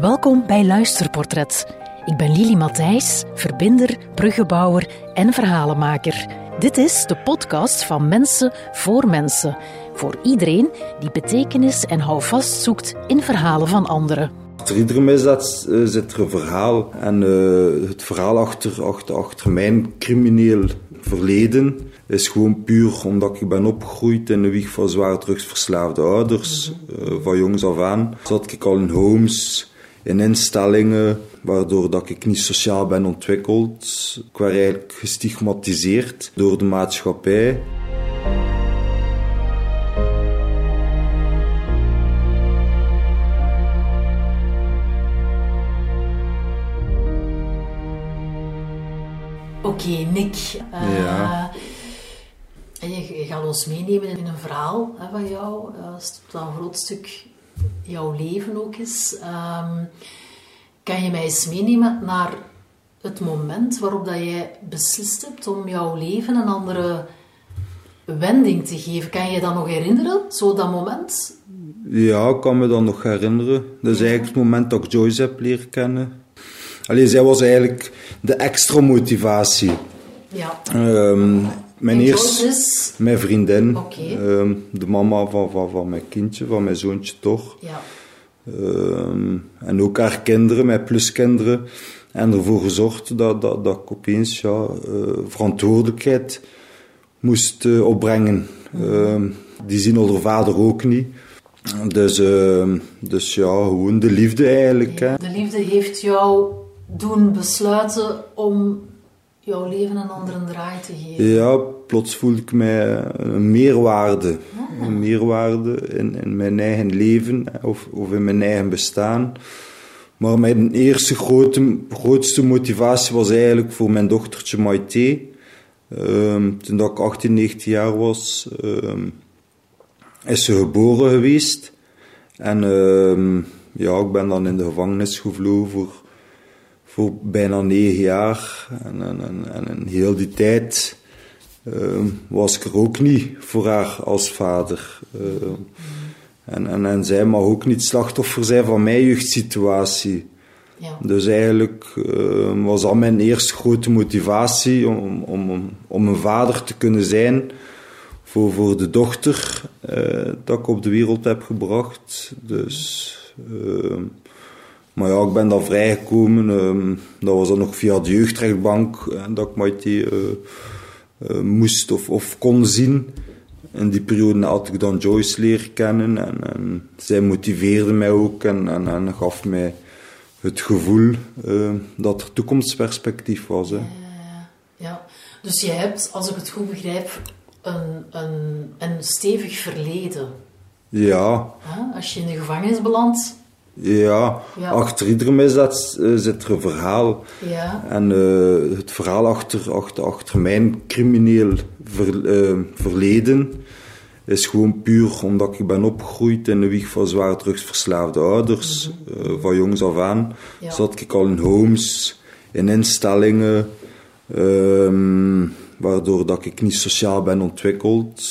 Welkom bij Luisterportret. Ik ben Lili Matthijs, verbinder, bruggenbouwer en verhalenmaker. Dit is de podcast van Mensen voor Mensen. Voor iedereen die betekenis en houvast zoekt in verhalen van anderen. Achter iedere misdaad uh, zit er een verhaal. En uh, het verhaal achter, achter, achter mijn crimineel verleden is gewoon puur omdat ik ben opgegroeid in de wieg van zwaar drugsverslaafde ouders. Uh, van jongs af aan zat ik al in homes, in instellingen, waardoor dat ik niet sociaal ben ontwikkeld. Ik werd eigenlijk gestigmatiseerd door de maatschappij. Oké, okay, Nick. Uh, ja. Je, je, gaat ons meenemen in een verhaal hè, van jou. Dat is een groot stuk jouw leven ook is. Um, kan je mij eens meenemen naar het moment waarop dat jij beslist hebt om jouw leven een andere wending te geven? Kan je dat nog herinneren, zo dat moment? Ja, ik kan me dat nog herinneren. Dat is eigenlijk het moment dat ik Joyce heb leren kennen. Alleen zij was eigenlijk de extra motivatie. Ja. Um, mijn eerste, is... mijn vriendin, okay. um, de mama van, van, van mijn kindje, van mijn zoontje toch. Ja. Um, en ook haar kinderen, mijn pluskinderen. En ervoor gezorgd dat, dat, dat ik opeens ja, uh, verantwoordelijkheid moest uh, opbrengen. Mm. die zien haar vader ook niet. Dus, dus ja, gewoon de liefde eigenlijk. Hè. De liefde heeft jou doen besluiten om jouw leven een andere draai te geven? Ja, plots voelde ik mij een meerwaarde. Ah. Een meerwaarde in, in, mijn eigen leven of, of in mijn eigen bestaan. Maar mijn eerste grote, grootste motivatie was eigenlijk voor mijn dochtertje Maite. Um, toen dat ik 18, 19 jaar was, um, is ze geboren geweest. En um, ja, ik ben dan in de gevangenis gevlogen voor voor bijna negen jaar. En, en, en, en heel die tijd uh, was ik er ook niet voor haar als vader. Uh, en, en, en zij mag ook niet slachtoffer zijn van mijn jeugdsituatie. Ja. Dus eigenlijk uh, was dat mijn eerste grote motivatie om, om, om een vader te kunnen zijn voor, voor de dochter uh, dat ik op de wereld heb gebracht. Dus ehm, maar ja, ik ben dan vrijgekomen. Um, dat was dan nog via de jeugdrechtbank en dat ik Maite uh, uh, moest of, of kon zien. In die periode had ik dan Joyce leren kennen en, en zij motiveerde mij ook en, en, en gaf mij het gevoel uh, dat er toekomstperspectief was. Hè. Ja, ja, dus je hebt, als ik het goed begrijp, een, een, een stevig verleden. Ja. Als je in de gevangenis belandt, ja, ja, achter iedere misdaad uh, zit er een verhaal. Ja. En uh, het verhaal achter, achter, achter mijn crimineel ver, uh, verleden is gewoon puur omdat ik ben opgegroeid in de wieg van zwaar drugsverslaafde ouders. Mm -hmm. van jongs af aan ja. zat ik al in homes, in instellingen, um, waardoor dat ik niet sociaal ben ontwikkeld.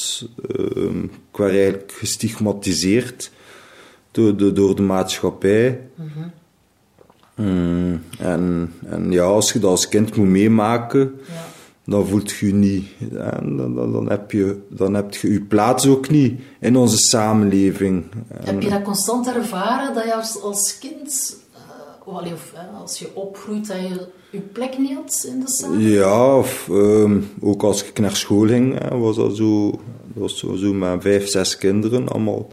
Um, ik werd eigenlijk gestigmatiseerd door de, door de maatschappij. Mm -hmm. mm, en, en ja, als je dat als kind moet meemaken, ja. dan voelt je je niet. Dan, dan, dan, heb je, dan heb je je plaats ook niet in onze samenleving. Heb je dat constant ervaren, dat je als, als kind, uh, of uh, als je opgroeit, dat je je plek niet had in de samenleving? Ja, of, um, ook als ik naar school ging, was dat zo, dat was zo, zo met vijf, zes kinderen, allemaal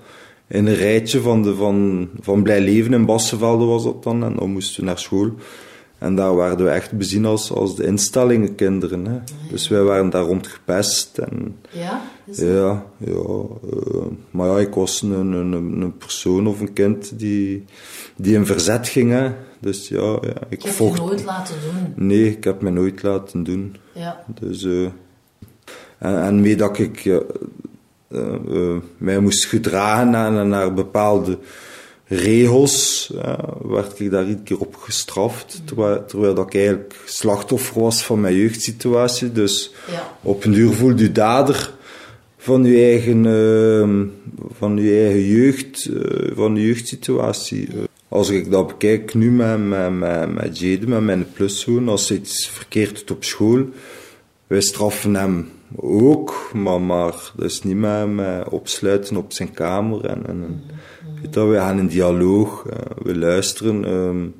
in een rijtje van, de, van, van Blij Leven in Bassenvelde was dat dan. En dan moesten we naar school. En daar werden we echt bezien als, als de instellingenkinderen. Hè. Ja. Dus wij waren daar rond gepest. En, ja? Ja, ja. Uh, maar ja, ik was een, een, een persoon of een kind die, die in verzet ging. Hè. Dus ja, ja ik je vocht. je nooit laten doen? Nee, ik heb me nooit laten doen. Ja. Dus, uh, en, en mee dat ik... mij moest gedragen naar, naar bepaalde regels, uh, werd ik daar iedere keer op gestraft, terwijl, terwijl dat ik eigenlijk slachtoffer was van mijn jeugdsituatie. Dus ja. op een duur voelde je dader van je eigen, van je eigen jeugd, van je jeugdsituatie. als ik dat bekijk nu met, met, met, met Jade, met mijn pluszoon, als hij iets verkeerd doet op school, wij straffen hem ook, maar, maar is niet met, opsluiten op zijn kamer. En, we gaan in dialoog, uh, we luisteren. Um,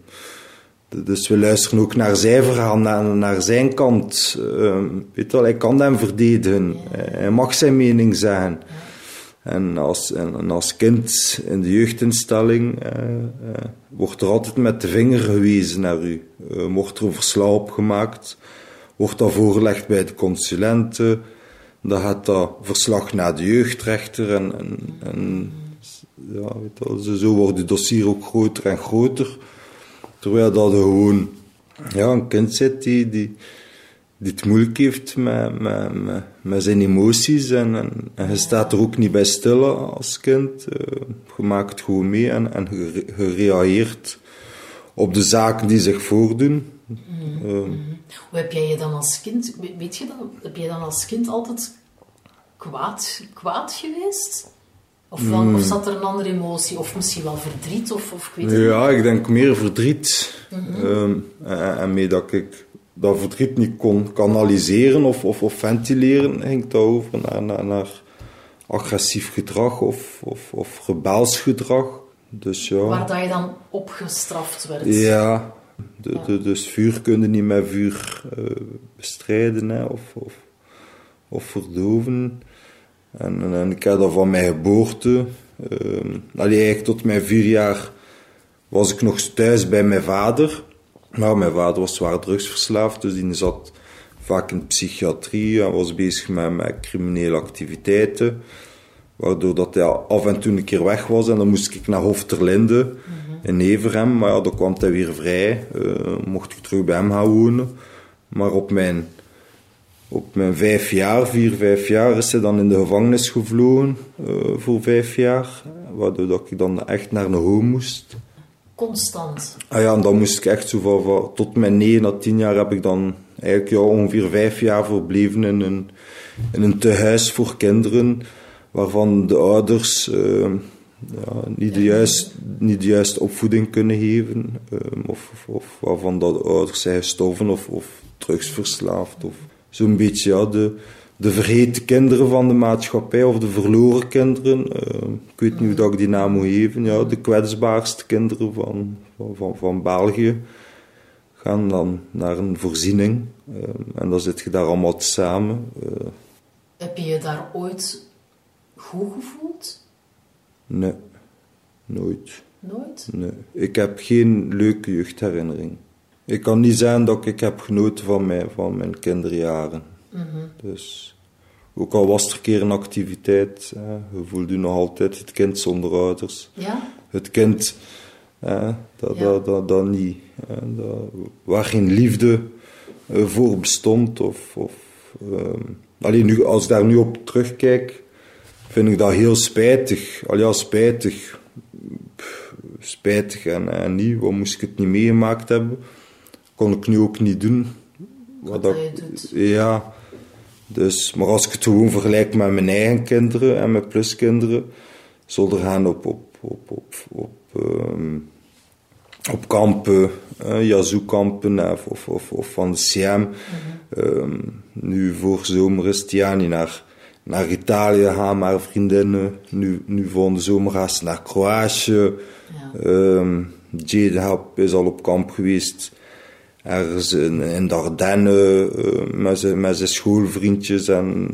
dus we luisteren ook naar zijn verhaal, naar, naar zijn kant. Um, weet hij kan hem verdedigen, hij mag zijn mening zeggen. En als, als kind in de jeugdinstelling uh, uh, wordt er altijd met de vinger gewezen naar u. Wordt er een verslag opgemaakt, wordt dat voorgelegd bij de consulenten, dan gaat dat verslag naar de jeugdrechter en, en, ja, weet zo wordt het dossier ook groter en groter. Terwijl dat gewoon ja, een kind zit die, die, het moeilijk heeft met, met, met, zijn emoties. En, en, en, staat er ook niet bij stil als kind. Uh, je maakt gewoon mee en, en reageert op de zaken die zich voordoen. Mm -hmm. uh, Hoe heb jij je dan als kind, weet je dat, heb jij dan als kind altijd kwaad, kwaad geweest? Of, mm. of zat er een andere emotie? Of misschien wel verdriet? Of, of ik weet ja, ik denk meer verdriet. Mm -hmm. um, en, en mee dat ik dat verdriet niet kon kanaliseren of, of, of ventileren, ging het over naar, naar, naar agressief gedrag of, of, of rebels gedrag. Dus, ja. Waar dat je dan opgestraft werd. Ja, de. De, dus vuur kun je niet met vuur uh, bestrijden hè, of, of, of verdoven. En, en, en, ik heb dat van mijn geboorte. Uh, allee, eigenlijk tot mijn vier jaar was ik nog thuis bij mijn vader. Maar mijn vader was zwaar drugsverslaafd, dus die zat vaak in de psychiatrie en was bezig met, met criminele activiteiten. Waardoor dat hij af en toe een keer weg was en dan moest ik naar Hofterlinde mm -hmm. in Everhem. Maar ja, dan kwam hij weer vrij, uh, mocht ik terug bij hem gaan wonen. Maar op mijn, op mijn vijf jaar, vier, vijf jaar, is hij dan in de gevangenis gevlogen uh, voor vijf jaar. Waardoor dat ik dan echt naar een home moest. Constant? Ah ja, en dan moest ik echt zo van, van tot mijn 9 à 10 jaar heb ik dan eigenlijk ja, ongeveer vijf jaar verbleven in een, in een tehuis voor kinderen, waarvan de ouders uh, ja, niet, de niet juiste opvoeding kunnen geven, um, of, of, waarvan de ouders zijn gestorven of, of drugsverslaafd, of zo'n beetje ja, de, de vergeten kinderen van de maatschappij of de verloren kinderen. Uh, ik weet niet hoe dat ik die naam moet geven. Ja, de kwetsbaarste kinderen van, van, van, België gaan dan naar een voorziening. En dan zit je daar allemaal samen. Uh, Heb je daar ooit goed gevoeld? Nee, nooit. Nooit? Nee. Ik heb geen leuke jeugdherinnering. Ik kan niet zeggen dat ik heb genoten van mijn, van mijn kinderjaren. Mm -hmm. Dus ook al was er een keer een activiteit, eh, je voelde je nog altijd het kind zonder ouders. Ja? Het kind, eh, dat, ja. dat, dat, dat niet. Eh, dat, waar geen liefde voor bestond. Of, of, alleen nu, als ik daar nu op terugkijk, vind ik dat heel spijtig. Al ja, spijtig. Pff, spijtig en, en niet. Wat moest ik het niet meegemaakt hebben? Kon ik nu ook niet doen. Wat, dat. Ja. Dus, maar als ik het gewoon vergelijk met mijn eigen kinderen en mijn pluskinderen, zonder gaan op, op, op, op, op, um, op kampen, uh, Yazoo-kampen of, of, of, of, van de CM. Mm -hmm. um, nu voor zomer is Tiani naar, naar Italië gaan, maar vriendinnen. Nu, nu volgende zomer gaat ze naar Kroatië. Ja. Um, Jade Help is al op kamp geweest ergens in, in de Ardennen uh, met zijn met schoolvriendjes en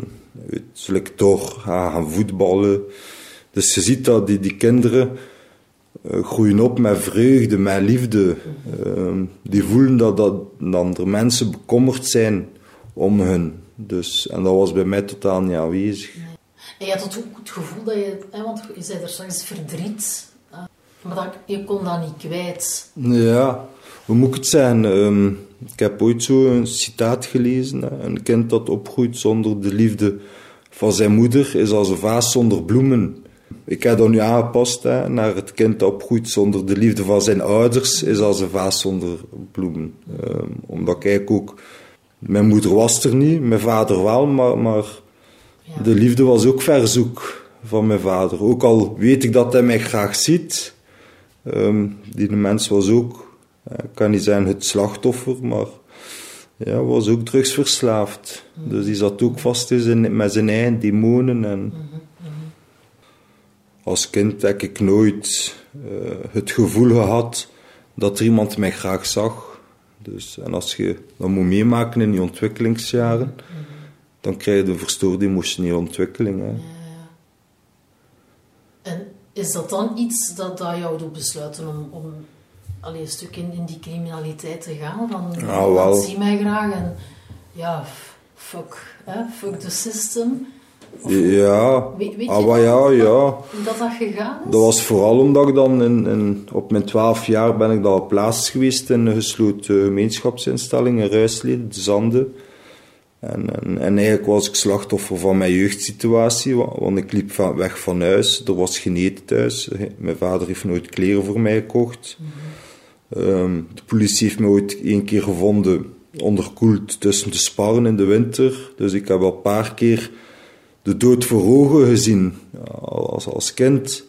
zul ik toch gaan voetballen. Dus je ziet dat die, die kinderen uh, groeien op met vreugde, met liefde. Uh, die voelen dat, dat, dat er mensen bekommerd zijn om hun. Dus, en dat was bij mij totaal niet aanwezig. En je had het ook het gevoel dat je, hè, want je zei er straks verdriet, maar dat, je kon dat niet kwijt. Ja, hoe moet ik het zeggen? Um, ik heb ooit zo een citaat gelezen. Hè. Een kind dat opgroeit zonder de liefde van zijn moeder is als een vaas zonder bloemen. Ik heb dat nu aangepast hè, naar het kind dat opgroeit zonder de liefde van zijn ouders is als een vaas zonder bloemen. Um, omdat ik eigenlijk ook... Mijn moeder was er niet, mijn vader wel, maar, maar ja. de liefde was ook verzoek van mijn vader. Ook al weet ik dat hij mij graag ziet Ehm, die mens was ook, ik kan niet zeggen het slachtoffer, maar ja, was ook drugsverslaafd. Mm. Dus die zat ook vast in, met zijn eigen demonen. En mm-hmm, mm-hmm. Als kind heb ik nooit uh, het gevoel gehad dat er iemand mij graag zag. Dus, en als je dat moet meemaken in die ontwikkelingsjaren, dan krijg je een verstoorde emotionele ontwikkeling. Hè. Ja, ja. En is dat dan iets dat, dat jou doet besluiten om, om allee, een stuk in, in die criminaliteit te gaan? Van, ja, wel. zie mij graag en ja, fuck, hè, fuck the system. Ja, weet, weet ah, ja, ja. Hoe dat, dat gegaan is? Dat was vooral omdat ik dan in, in, op mijn twaalf jaar ben ik op plaats geweest in een gesloten gemeenschapsinstelling in Ruisleden, de Zanden. En, en, en, eigenlijk was ik slachtoffer van mijn jeugdsituatie, want ik liep van, weg van huis. Er was geen eten thuis. Mijn vader heeft nooit kleren voor mij gekocht. Ehm, de politie heeft me ooit één keer gevonden onderkoeld tussen de sparren in de winter. Dus ik heb al een paar keer de dood voor ogen gezien als, als kind.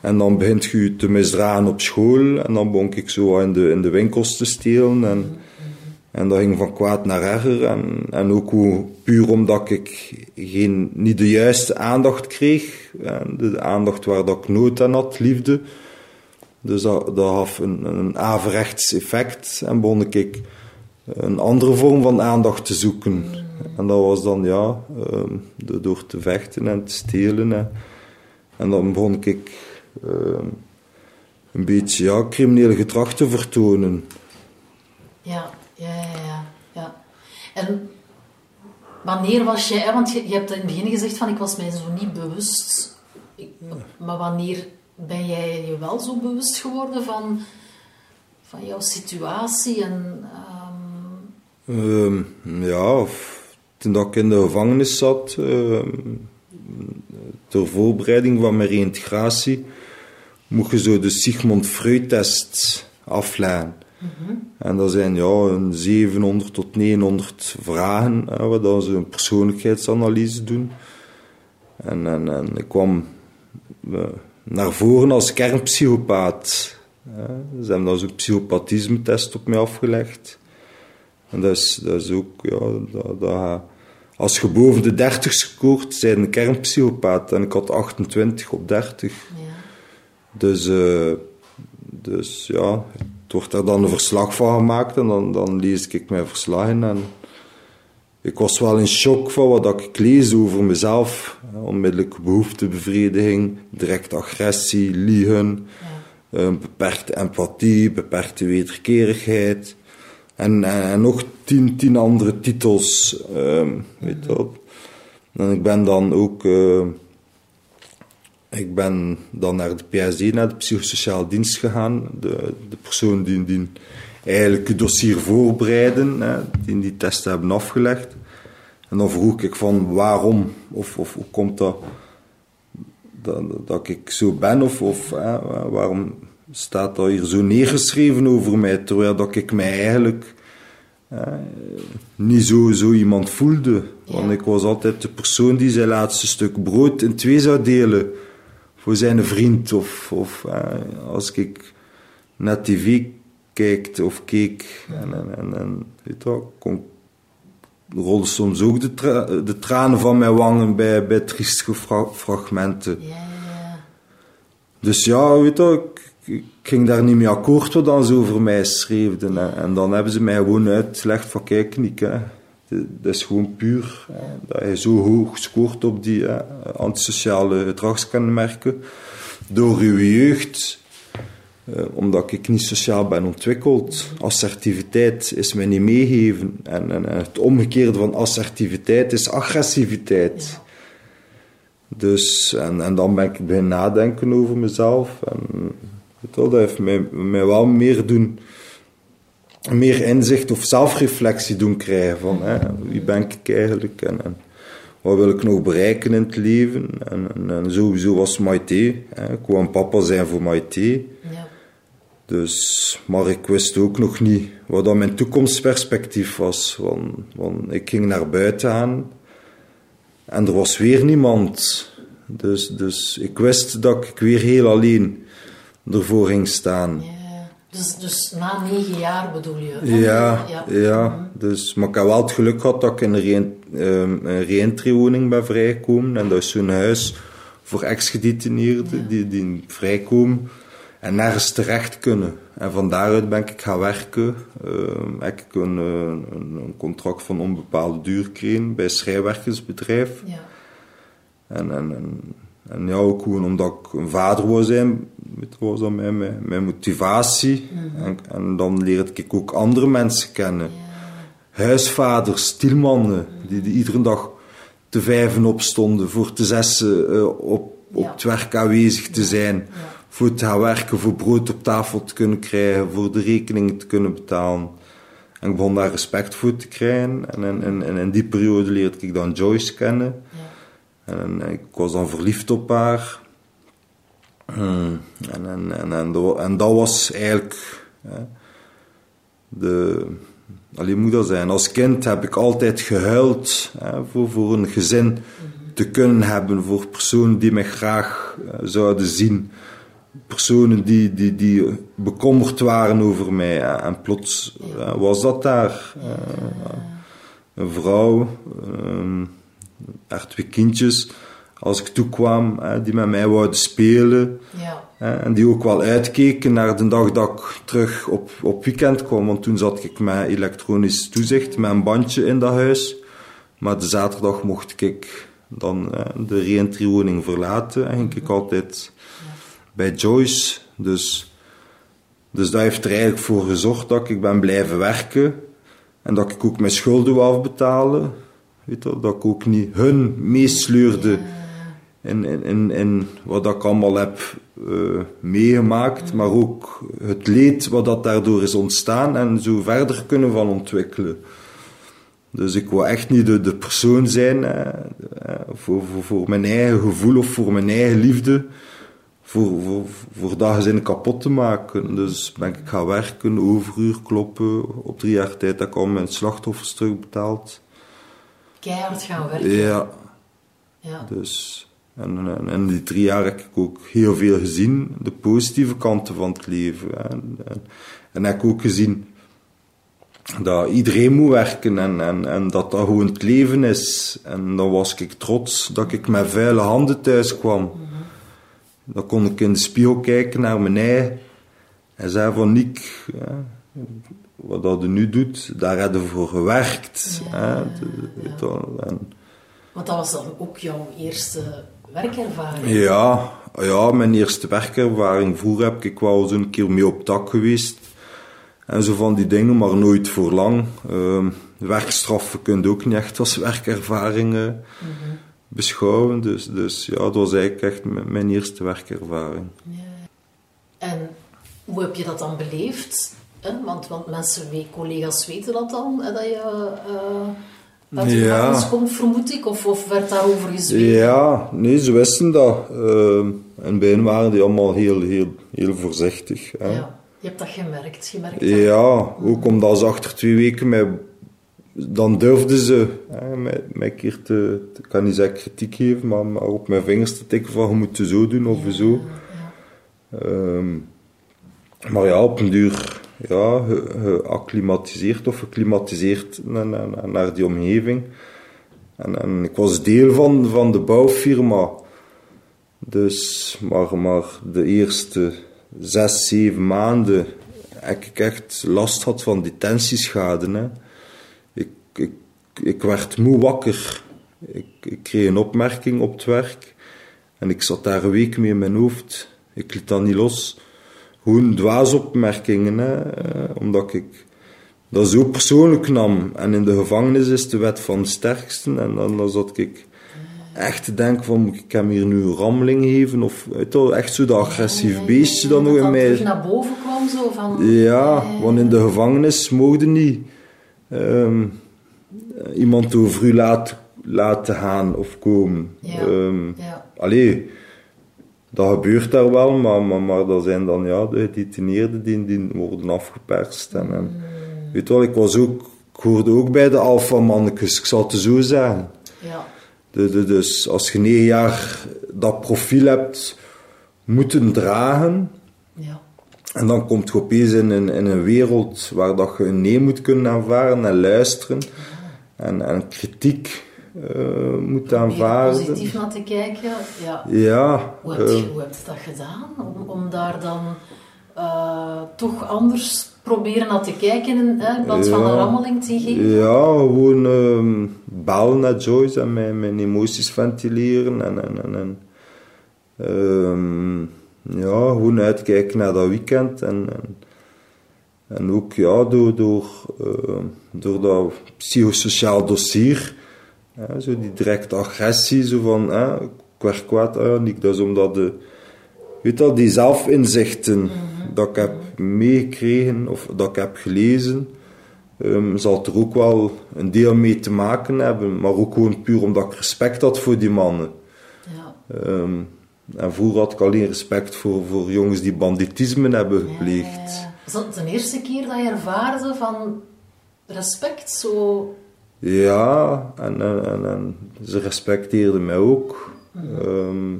En dan begint je te misdragen op school. En dan begon ik zo in de, in de winkels te stelen. En. En dat ging van kwaad naar erger. En, en ook hoe, puur omdat ik geen, niet de juiste aandacht kreeg. En de aandacht waar dat ik nood aan had, liefde. Dus dat, dat gaf een, een averechts effect. En begon ik een andere vorm van aandacht te zoeken. En dat was dan, ja, um, door te vechten en te stelen. En dan begon ik um, een beetje ja, criminele gedrag te vertonen. Ja. Ja, ja, ja. ja. En wanneer was jij... Want je, je hebt in het begin gezegd van ik was mij zo niet bewust. Ik, maar wanneer ben jij je wel zo bewust geworden van, van jouw situatie? En, um... ja, toen ik in de gevangenis zat, uh, ter voorbereiding van mijn reïntegratie, mocht je zo de Sigmund Freud-test afleggen. En dat zijn ja, een 700 tot 900 vragen, hè, waar ze een persoonlijkheidsanalyse doen. En, en, en ik kwam uh, naar voren als kernpsychopaat. Hè. Ze hebben dan zo'n psychopathisme-test op mij afgelegd. En dat is, dat is ook, ja, dat, dat, als je boven de 30 scoort, zijn een kernpsychopaat. En ik had 28 op 30. Ja. Dus, uh, dus ja, wordt er dan een verslag van gemaakt en dan, dan lees ik mijn verslagen. En ik was wel in shock van wat ik lees over mezelf. Onmiddellijke behoeftebevrediging, directe agressie, liegen, ja. beperkte empathie, beperkte wederkerigheid. En, en, nog tien, tien andere titels. Uh, weet je En ik ben dan ook... Uh, ik ben dan naar de PSD, naar de psychosociale dienst gegaan. De, de persoon die, die eigenlijk het dossier voorbereiden, hè, die die testen hebben afgelegd. En dan vroeg ik van waarom, of, of hoe komt dat, dat, dat ik zo ben, of, of hè, waarom staat dat hier zo neergeschreven over mij, terwijl dat ik mij eigenlijk niet zo, zo iemand voelde. Want ik was altijd de persoon die zijn laatste stuk brood in twee zou delen voor zijn vriend. Of, of uh, als ik naar tv kijkt of keek. En, en, en, en weet je kon, rolden soms ook de, tra de, tranen van mijn wangen bij, bij triestige fra fragmenten. Ja, ja. Dus ja, weet je, ik, ik, ging daar niet mee akkoord wat dan ze over mij schreefden. En, en dan hebben ze mij gewoon uitgelegd van kijk, Nick, hè, dat is gewoon puur. dat je zo hoog scoort op die antisociale gedragskenmerken. Door uw jeugd, eh, omdat ik niet sociaal ben ontwikkeld. Assertiviteit is mij niet meegeven. En, en, het omgekeerde van assertiviteit is agressiviteit. Dus, en, en dan ben ik bij nadenken over mezelf. En dat heeft mij, mij wel meer doen meer inzicht of zelfreflectie doen krijgen van hè, wie ben ik eigenlijk en, en, wat wil ik nog bereiken in het leven. En, en, en sowieso was Maite. Hè. Ik wou een papa zijn voor Maite. Ja. Dus, maar ik wist ook nog niet wat dan mijn toekomstperspectief was. Want, want ik ging naar buiten aan en er was weer niemand. Dus, dus ik wist dat ik weer heel alleen ervoor ging staan. Ja. Dus, dus na negen jaar bedoel je? Ja, ja. ja. Dus, maar ik heb wel het geluk gehad dat ik in een, re um, woning ben vrijgekomen. En dat is zo'n huis voor ex-gedetineerden die, die vrijkomen en nergens terecht kunnen. En van daaruit ben ik gaan werken. Uh, heb ik een, een, een, contract van onbepaalde duur gekregen bij een schrijfwerkersbedrijf. Ja. En, en, en, en, ja, ook gewoon omdat ik een vader wil zijn, was dat mijn, mijn, mijn motivatie. Mhm. en, en, dan leerde ik ook andere mensen kennen. Ja. Huisvaders, stielmannen, die, die iedere dag te vijven opstonden, voor te zessen uh, op, op het werk aanwezig te zijn voor te gaan werken, voor brood op tafel te kunnen krijgen, voor de rekeningen te kunnen betalen. En ik begon daar respect voor te krijgen. En in, in, in die periode leerde ik dan Joyce kennen. En, ik was dan verliefd op haar. Hmm. En, en, en, en, dat was eigenlijk de. Alleen moet dat zijn. Als kind heb ik altijd gehuild hè, voor, voor een gezin te kunnen hebben, voor personen die mij graag uh, zouden zien personen die, die, die bekommerd waren over mij. En plots was dat daar. Eh, een vrouw, um, echt twee kindjes, als ik toekwam, die met mij wouden spelen. Ja. En die ook wel uitkeken naar de dag dat ik terug op, op weekend kwam. Want toen zat ik met elektronisch toezicht, met een bandje in dat huis. Maar de zaterdag mocht ik dan de reentry-woning verlaten. En ging ik altijd bij Joyce. Dus, dus dat heeft er eigenlijk voor gezorgd dat ik ben blijven werken. En dat ik ook mijn schulden wou afbetalen. Weet dat ik ook niet hun meesleurde in, in, in, in wat ik allemaal heb uh, meegemaakt. Maar ook het leed wat dat daardoor is ontstaan. En zo verder kunnen van ontwikkelen. Dus ik wil echt niet de, de persoon zijn eh, voor, voor, voor mijn eigen gevoel of voor mijn eigen liefde voor, voor, voor dat gezin kapot te maken. Dus ben ik gaan werken, overuur kloppen. Op drie jaar tijd heb ik al mijn slachtoffers terugbetaald. Keihard gaan werken. Ja. ja. Dus, en, en in die drie jaar heb ik ook heel veel gezien, de positieve kanten van het leven. En, en, en heb ik ook gezien dat iedereen moet werken en, en, en dat dat gewoon het leven is. En dan was ik trots dat ik met vuile handen thuis kwam. Dan kon ik in de spiegel kijken naar mijn eigen en zei van Nick, wat dat je nu doet, daar heb je voor gewerkt. Ja, En, Want dat was dan ook jouw eerste werkervaring? Ja, ja mijn eerste werkervaring. Vroeger heb ik wel eens een keer mee op tak geweest. En zo van die dingen, maar nooit voor lang. Uh, werkstraffen kun je ook niet echt als werkervaringen. Mm beschouwen. Dus, dus ja, dat was eigenlijk echt mijn eerste werkervaring. Ja. En hoe heb je dat dan beleefd? Want, want mensen, collega's weten dat dan, dat je uh, uit de ja. komt, vermoed ik? Of, of werd daarover gezwegen? Ja, nee, ze wisten dat. Uh, en bij hen waren die allemaal heel, heel, heel voorzichtig. Hè. Ja, je hebt dat gemerkt. gemerkt ja, ook omdat ze achter twee weken mij dan durfden ze hè, mij, mij een keer te, te, kan niet zeggen kritiek geven, maar, maar op mijn vingers te tikken van je moet het zo doen of zo. Um, maar ja, op een duur ja, geacclimatiseerd of geklimatiseerd naar, die omgeving. En, ik was deel van, van de bouwfirma. Dus, maar, maar de eerste zes, zeven maanden heb ik echt last had van detentieschade. Hè ik, ik werd moe wakker. Ik, ik kreeg een opmerking op het werk. En ik zat daar een week mee in mijn hoofd. Ik liet dat niet los. Gewoon dwaasopmerkingen, hè, eh, omdat ik dat zo persoonlijk nam. En in de gevangenis is de wet van de sterkste. En dan, dan zat ik echt te denken van, ik heb hier nu een rammeling geven. Of echt zo dat agressief beestje dan nog in mij. Dat naar boven kwam zo van... Ja, want in de gevangenis mochten niet... Um, eh, iemand over u laat, laten gaan of komen. Ja. Um, ja. Allee, dat gebeurt daar wel, maar, maar, maar dat zijn dan ja, de gedetineerden die, die worden afgeperst. En, en, mm. Weet wel, ik, was ook, ik hoorde ook bij de alfamannetjes, ik zal het zo zeggen. Ja. De, de, dus als je negen jaar dat profiel hebt moeten dragen, Ja. En dan komt je opeens in, in, in een wereld waar dat je een nee moet kunnen aanvaarden en luisteren. En, en kritiek uh, moet aanvaarden. positief naar te kijken. Ja. Ja, Hoe heb, eh, je, hoe heb je dat gedaan? Om, om daar dan eh, toch anders proberen naar te kijken hè, in plaats van een rammeling te geven? Ja, gewoon ehm bellen naar Joyce en mijn, mijn emoties ventileren. En, en, en, en ehm, ja, gewoon uitkijken naar dat weekend. En, en, en ook ja, door, door, ehm, door dat psychosociaal dossier, hè, zo die directe agressie, zo van, hè, ik kwaad aan dat is omdat de, weet je wel, die zelfinzichten dat ik heb meegekregen of dat ik heb gelezen, ehm, zal er ook wel een deel mee te maken hebben, maar ook gewoon puur omdat ik respect had voor die mannen. Ja. Ehm, en vroeger had ik alleen respect voor, voor jongens die banditisme hebben gepleegd. Ja. Was dat de eerste keer dat je ervaarde van respect? Zo... Ja, en, en, en, en ze respecteerden mij ook. Ehm,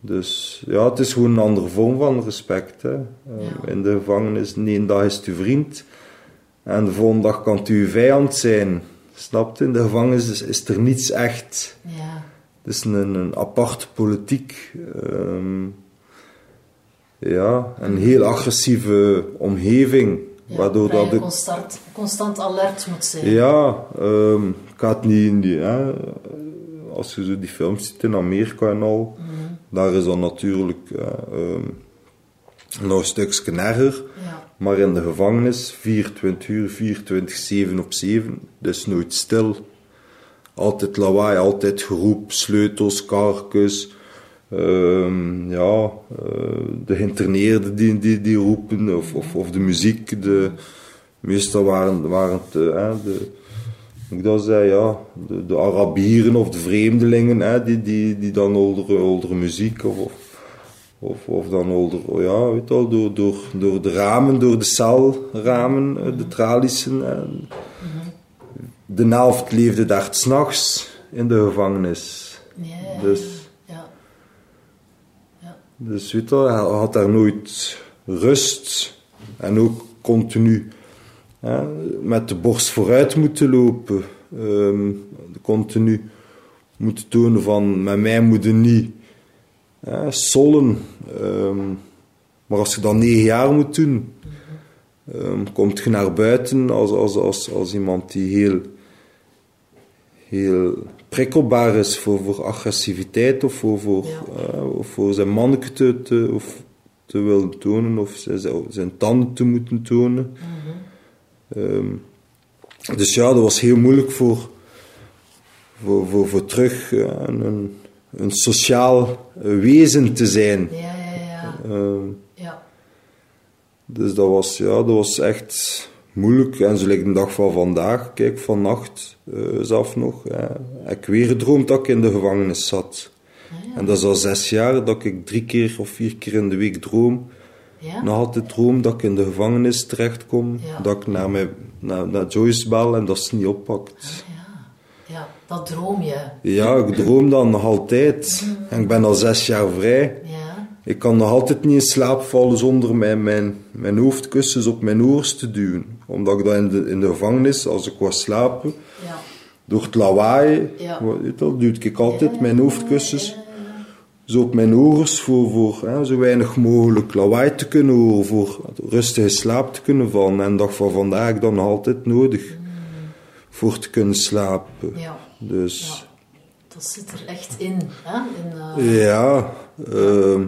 dus ja, het is gewoon een andere vorm van respect. Hè. Ehm, Ja. In de gevangenis, ene dag is het uw vriend en de volgende dag kan het uw vijand zijn. Snap je? In de gevangenis is, is er niets echt. Ja. Het is een, een aparte politiek. ehm, ja, een heel agressieve omgeving. Ja, waardoor waar dat je ik constant, constant alert moet zijn. ja, ehm, ik het niet in die... Hè, als je zo die films ziet in Amerika en al, daar is dat natuurlijk eh, ehm, nog een stukje erger. Ja. Maar in de gevangenis, 24 uur, 24, 7 op 7, dus nooit stil. Altijd lawaai, altijd geroep, sleutels, karkens. Ehm, ja, eh, de geïnterneerden die, die, die roepen, of, of, of de muziek. De, meestal waren, waren het eh, de, ik dat zei, ja, de, de Arabieren of de vreemdelingen, hè, die, die, die dan oudere, oudere muziek of, of, of, of dan oudere, ja, weet je wel, door, door, door de ramen, door de celramen, eh, de tralies. en De helft leefde daar s'nachts in de gevangenis. Dus. Dus weet had daar nooit rust en ook continu hè, met de borst vooruit moeten lopen. Ehm, continu moeten tonen van, met mij moet je niet hè, sollen. Ehm, maar als je dan negen jaar moet doen, ehm, komt je naar buiten als, als, als, als iemand die heel, heel prikkelbaar is voor, voor agressiviteit of voor, voor, Ja. eh, of voor zijn manneke te, te, of te willen tonen of zijn, zijn tanden te moeten tonen. Ehm, dus ja, dat was heel moeilijk voor, voor, voor, voor terug eh, een, een, sociaal wezen te zijn. Ja, ja, ja. Ehm, ja. dus dat was, ja, dat was echt moeilijk. En zo lijkt de dag van vandaag, kijk, vannacht eh zelf nog, ik weer gedroomd dat ik in de gevangenis zat. En dat is al zes jaar dat ik drie keer of vier keer in de week droom. Ja? Nog altijd droom dat ik in de gevangenis terechtkom, Ja. dat ik naar, mij, naar, naar Joyce bel en dat ze niet oppakt. Ja. ja, dat droom je. Ja, ik droom dan nog altijd. En ik ben al zes jaar vrij. Ja. Ik kan nog altijd niet in slaap vallen zonder mijn, mijn, mijn hoofdkussens op mijn oors te duwen. Omdat ik dat in de, in de gevangenis, als ik was slapen, Ja. door het lawaai, Ja. weet duwde ik altijd mijn hoofdkussens zo op mijn oors voor, voor hè, zo weinig mogelijk lawaai te kunnen horen, voor rustige slaap te kunnen vallen. En dag van vandaag dan altijd nodig voor te kunnen slapen. ja. Ja. Dus Dat zit er echt in. Hè? in eh, ja, ehm,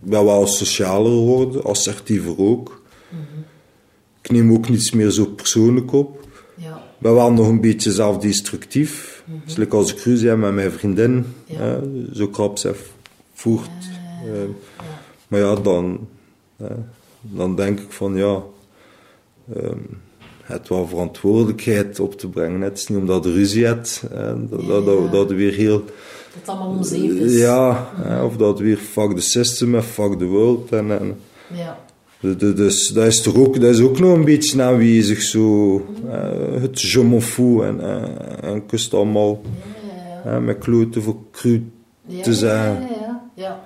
ik ben wel socialer geworden, assertiever ook. Ik neem ook niets meer zo persoonlijk op. ja. Ben wel nog een beetje zelfdestructief. Dus like als ik ruzie heb met mijn vriendin, Ja. hè, zo krap ze voert. Ehm, maar ja, dan, hè, dan denk ik van ja, ehm, het wel verantwoordelijkheid op te brengen. Het is niet omdat je ruzie hebt, hè, dat, dat, dat, weer heel... Dat het allemaal om zeep is. Ja, hè, of dat weer fuck the system en fuck the world. En, en, Ja. Dus dat is toch ook, dat is ook nog een beetje aanwezig, zo, eh, het je m'en fous en, en, en kust allemaal Ja, ja, met kloten voor cru te zijn. Ja, ja, ja.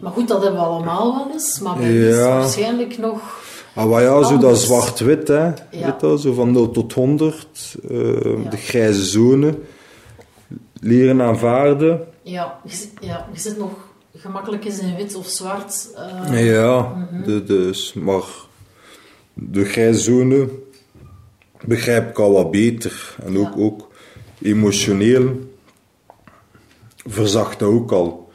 Maar goed, dat hebben we allemaal wel eens. Maar bij is waarschijnlijk nog... Ah, maar ja, zo dat zwart-wit, hè. Zo van 0 tot 100. Uh, ja. De grijze zone. Leren aanvaarden. Ja, je, ja, je zit nog gemakkelijk eens in wit of zwart. Uh, ja, mm de, dus, maar de grijze zone begrijp ik al wat beter. En ook, ook emotioneel verzacht dat ook al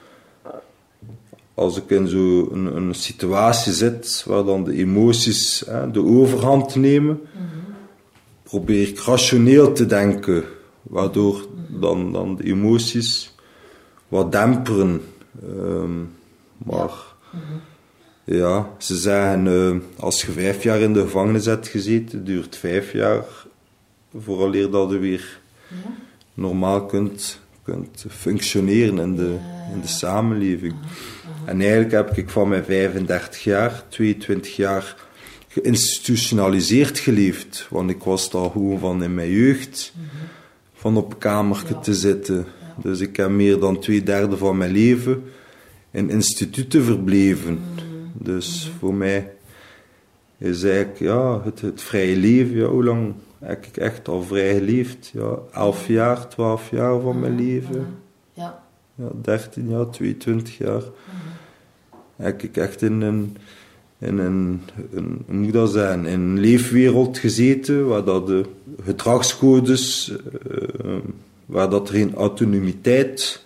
als ik in zo'n een, een, situatie zit waar dan de emoties hè, de overhand nemen, probeer ik rationeel te denken, waardoor dan, dan de emoties wat demperen. Ehm, maar ja, ze zeggen, uh, als je vijf jaar in de gevangenis hebt gezeten, duurt vijf jaar vooraleer dat je weer normaal kunt, kunt functioneren in de, in de samenleving. En eigenlijk heb ik van mijn 35 jaar, 22 jaar geïnstitutionaliseerd geleefd. Want ik was daar gewoon van in mijn jeugd, van op een kamertje te zitten. Dus ik heb meer dan twee derde van mijn leven in instituten verbleven. Dus voor mij is eigenlijk ja, het, het vrije leven, ja, hoe lang heb ik echt al vrij geleefd? Ja, 11 jaar, 12 jaar van mijn leven. Ja. ja 13 jaar, 22 jaar heb ik echt in een, in een, een, moet dat zijn, in een leefwereld gezeten waar dat de gedragscodes, uh, waar dat er geen autonomiteit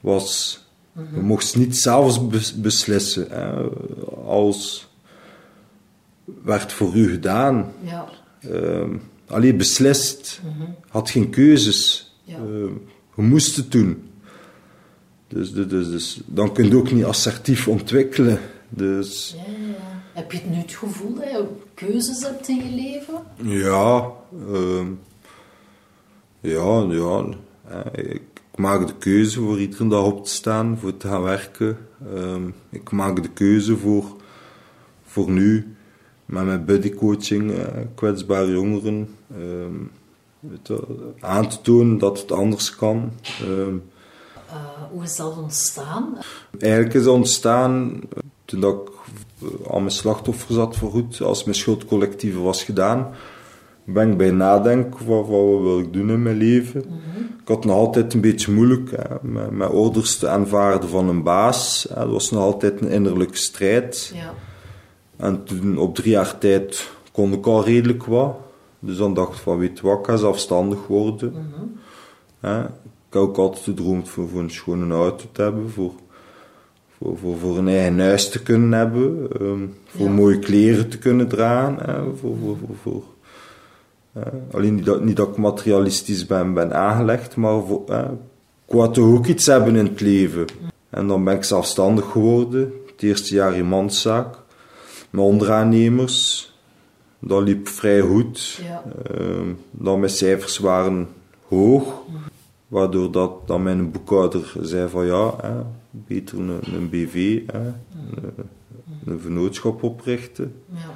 was. Mm -hmm. Je mocht niet zelfs beslissen. Hè. Als werd voor u gedaan. Ja. Uh, alleen beslist. Mm -hmm. Had geen keuzes. Ja. Uh, je moest het doen. Dus, dus, dus, dan kun je ook niet assertief ontwikkelen. Dus... Ja, ja. Heb je het nu het gevoel dat je keuzes hebt in je leven? Ja, uh, ja, ja. Ik maak de keuze voor iedere dag op te staan, voor te gaan werken. Uh, ik maak de keuze voor, voor nu, met mijn buddycoaching, uh, kwetsbare jongeren, ehm, aan te tonen dat het anders kan. Uh, hoe is dat ontstaan? Eigenlijk is dat ontstaan toen ik al mijn slachtoffers had vergoed, als mijn schuldcollectieve was gedaan. Ben ik bij nadenken van wat wil ik doen in mijn leven. Mhm. Ik had nog altijd een beetje moeilijk hè, met, met, orders te aanvaarden van een baas. Hè. Dat was nog altijd een innerlijke strijd. Ja. En toen op drie jaar tijd kon ik al redelijk wat. Dus dan dacht ik van weet wat, ik ga zelfstandig worden. Mm ik heb ook altijd gedroomd voor, voor een schone auto te hebben, voor, voor, voor, voor een eigen huis te kunnen hebben, um, voor mooie kleren te kunnen dragen, hè, voor, voor, voor, voor alleen niet dat, niet dat ik materialistisch ben, ben aangelegd, maar voor, uh, ik wou toch ook iets hebben in het leven. En dan ben ik zelfstandig geworden, het eerste jaar in manszaak, met onderaannemers. Dat liep vrij goed. Ja. Uh, dan mijn cijfers waren hoog. Waardoor dat, dan mijn boekhouder zei van ja, hè, beter een, een BV, hè, een, een, vennootschap oprichten. Ja.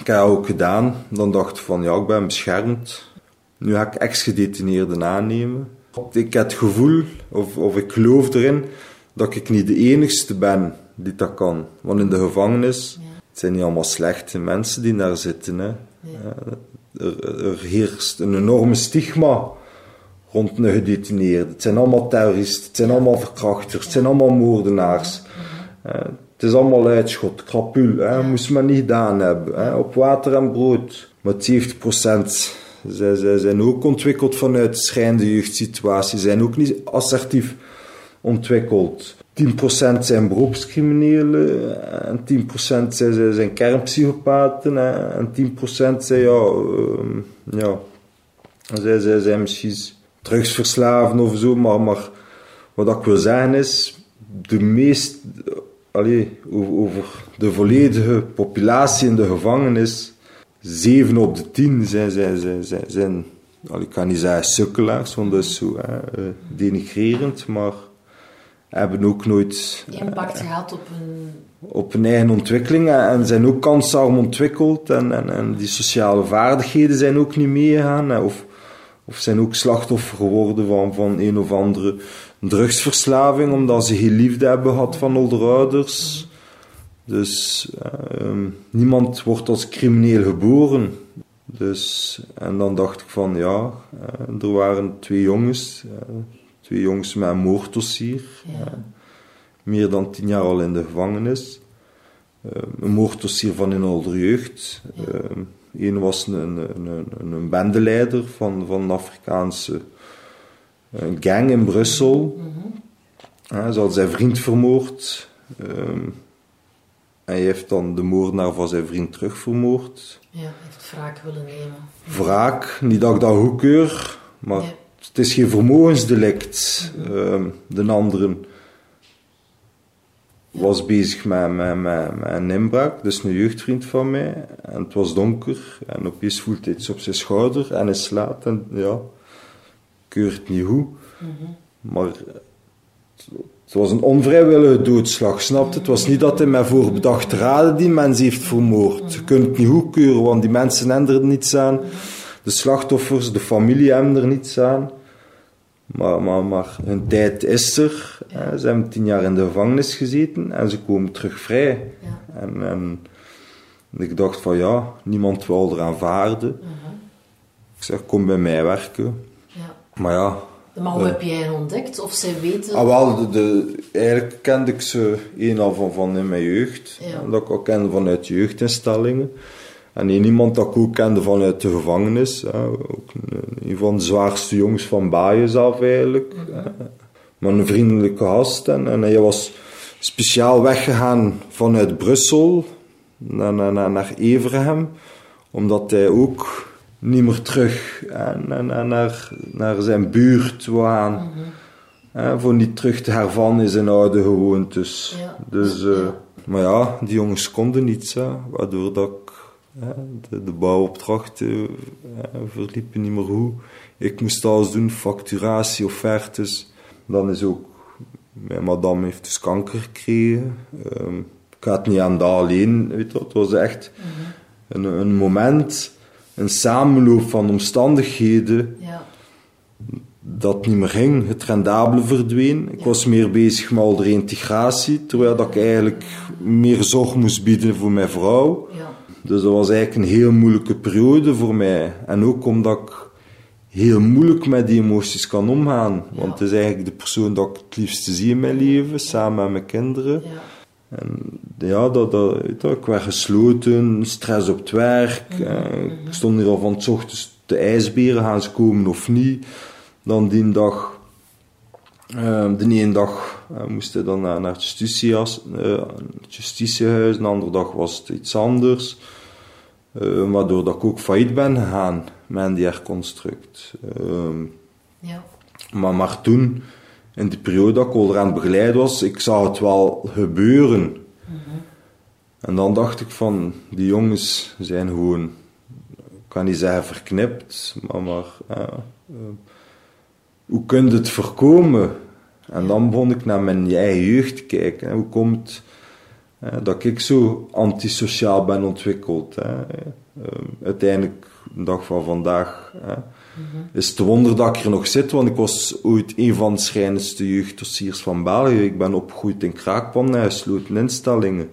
Ik heb dat ook gedaan. Dan dacht ik van ja, ik ben beschermd. Nu ga ik ex-gedetineerden aannemen. Ik heb het gevoel, of, of ik geloof erin, dat ik niet de enigste ben die dat kan. Want in de gevangenis, het zijn niet allemaal slechte mensen die daar zitten. Hè. Ja. Er, er heerst een enorme stigma rond een gedetineerde. Het zijn allemaal terroristen, het zijn allemaal verkrachters, het zijn allemaal moordenaars. Uh, het is allemaal uitschot, krapul, hè, moest men niet gedaan hebben. Hè, op water en brood. Maar 70% zij, zij zijn ook ontwikkeld vanuit schrijnende jeugdsituatie, zijn ook niet assertief ontwikkeld. 10% zijn beroepscriminelen en 10% zijn, zijn, zijn kernpsychopaten hè, en 10% zijn ja, uh, ja zij, zij zijn misschien drugsverslaven of zo, maar, maar wat ik wil zeggen is, de meest, allee, over de volledige populatie in de gevangenis, 7 op de 10 zijn, zijn, zijn, zijn, zijn allee, ik kan niet zeggen sukkelaars, want dat is zo hè, eh, denigrerend, maar hebben ook nooit impact uh, gehad op hun op hun eigen ontwikkeling en zijn ook kansarm ontwikkeld en, en, en die sociale vaardigheden zijn ook niet meegegaan of of zijn ook slachtoffer geworden van, van een of andere drugsverslaving, omdat ze geen liefde hebben gehad van hun ouders. Dus ehm, niemand wordt als crimineel geboren. Dus, en dan dacht ik van ja, eh, er waren twee jongens, eh, twee jongens met een moorddossier. Ja. Eh, meer dan tien jaar al in de gevangenis. Eh, een moorddossier van in oude jeugd. Ja. Eén was een, een, een, een bendeleider van, van een Afrikaanse eh, gang in Brussel. Mhm. Ja, ze had zijn vriend vermoord. ehm, en hij heeft dan de moordenaar van zijn vriend terugvermoord. Ja, heeft wraak willen nemen. Wraak, niet dat ik dat goedkeur, maar Ja. het is geen vermogensdelict. Ehm, de andere was bezig met, met, met, met een inbraak, dus een jeugdvriend van mij. En het was donker en opeens voelt hij iets op zijn schouder en hij slaat. En ja, keurt niet goed. Maar het, was een onvrijwillige doodslag, snapte? Het was niet dat hij met voorbedachte raden die mens heeft vermoord. Je kunt het niet goedkeuren, want die mensen hebben er niets aan. De slachtoffers, de familie hebben er niets aan. Maar, maar, maar hun tijd is er. hè. Ze hebben tien jaar in de gevangenis gezeten en ze komen terug vrij. Ja. En, en ik dacht van ja, niemand wil er aanvaarden. Ik zeg, kom bij mij werken. Maar ja, Maar hoe heb jij hen ontdekt? Of zij weten... ah, wel, de, de- eigenlijk kende ik ze een al van, van in mijn jeugd. Ja. En dat ik ook kende vanuit jeugdinstellingen. En één iemand dat ik ook kende vanuit de gevangenis. hè. Ook een, een van de zwaarste jongens van Baaien zelf eigenlijk. hè. Maar een vriendelijke gast. En, en hij was speciaal weggegaan vanuit Brussel naar, naar, naar. Omdat hij ook niet meer terug naar, naar, naar, zijn buurt wou gaan. Hè, voor niet terug te hervannen in zijn oude gewoontes. Ja. Dus, eh, Ja. Maar ja, die jongens konden niets. Hè, waardoor dat ik, hè, de, de bouwopdrachten verliepen niet meer goed. Ik moest alles doen, facturatie, offertes. Dan is ook, mijn madame heeft dus kanker gekregen. Ehm, ik had het niet aan dat alleen, weet je. Het was echt een, een moment, een samenloop van omstandigheden Ja. dat niet meer ging. Het rendabele verdween. Ik Ja. was meer bezig met al de integratie, terwijl dat ik eigenlijk meer zorg moest bieden voor mijn vrouw. Ja. Dus dat was eigenlijk een heel moeilijke periode voor mij. En ook omdat ik heel moeilijk met die emoties kan omgaan. Want het is eigenlijk de persoon dat ik het liefste zie in mijn leven, samen met mijn kinderen. Ja. En ja, dat, dat, ik werd gesloten, stress op het werk. eh, ik stond hier al van 's ochtends de ijsberen, gaan ze komen of niet. Dan die dag, eh, de ene dag eh, moest hij dan naar, naar het justitiehuis, eh, het justitiehuis, de andere dag was het iets anders. Waardoor dat ik ook failliet ben gegaan met die herconstruct. Ehm, Ja. maar, maar toen, in die periode dat ik al eraan begeleid was, ik zag het wel gebeuren. En dan dacht ik van, die jongens zijn gewoon, ik kan niet zeggen verknipt, maar, maar eh, hoe kun je het voorkomen? En dan begon ik naar mijn eigen jeugd te kijken. hè. Hoe komt eh, dat ik zo antisociaal ben ontwikkeld? Hè? Eh, uiteindelijk, de dag van vandaag, hè, is het wonder dat ik er nog zit, want ik was ooit een van de schrijnendste jeugddossiers van België. Ik ben opgegroeid in kraakpanden en gesloten instellingen.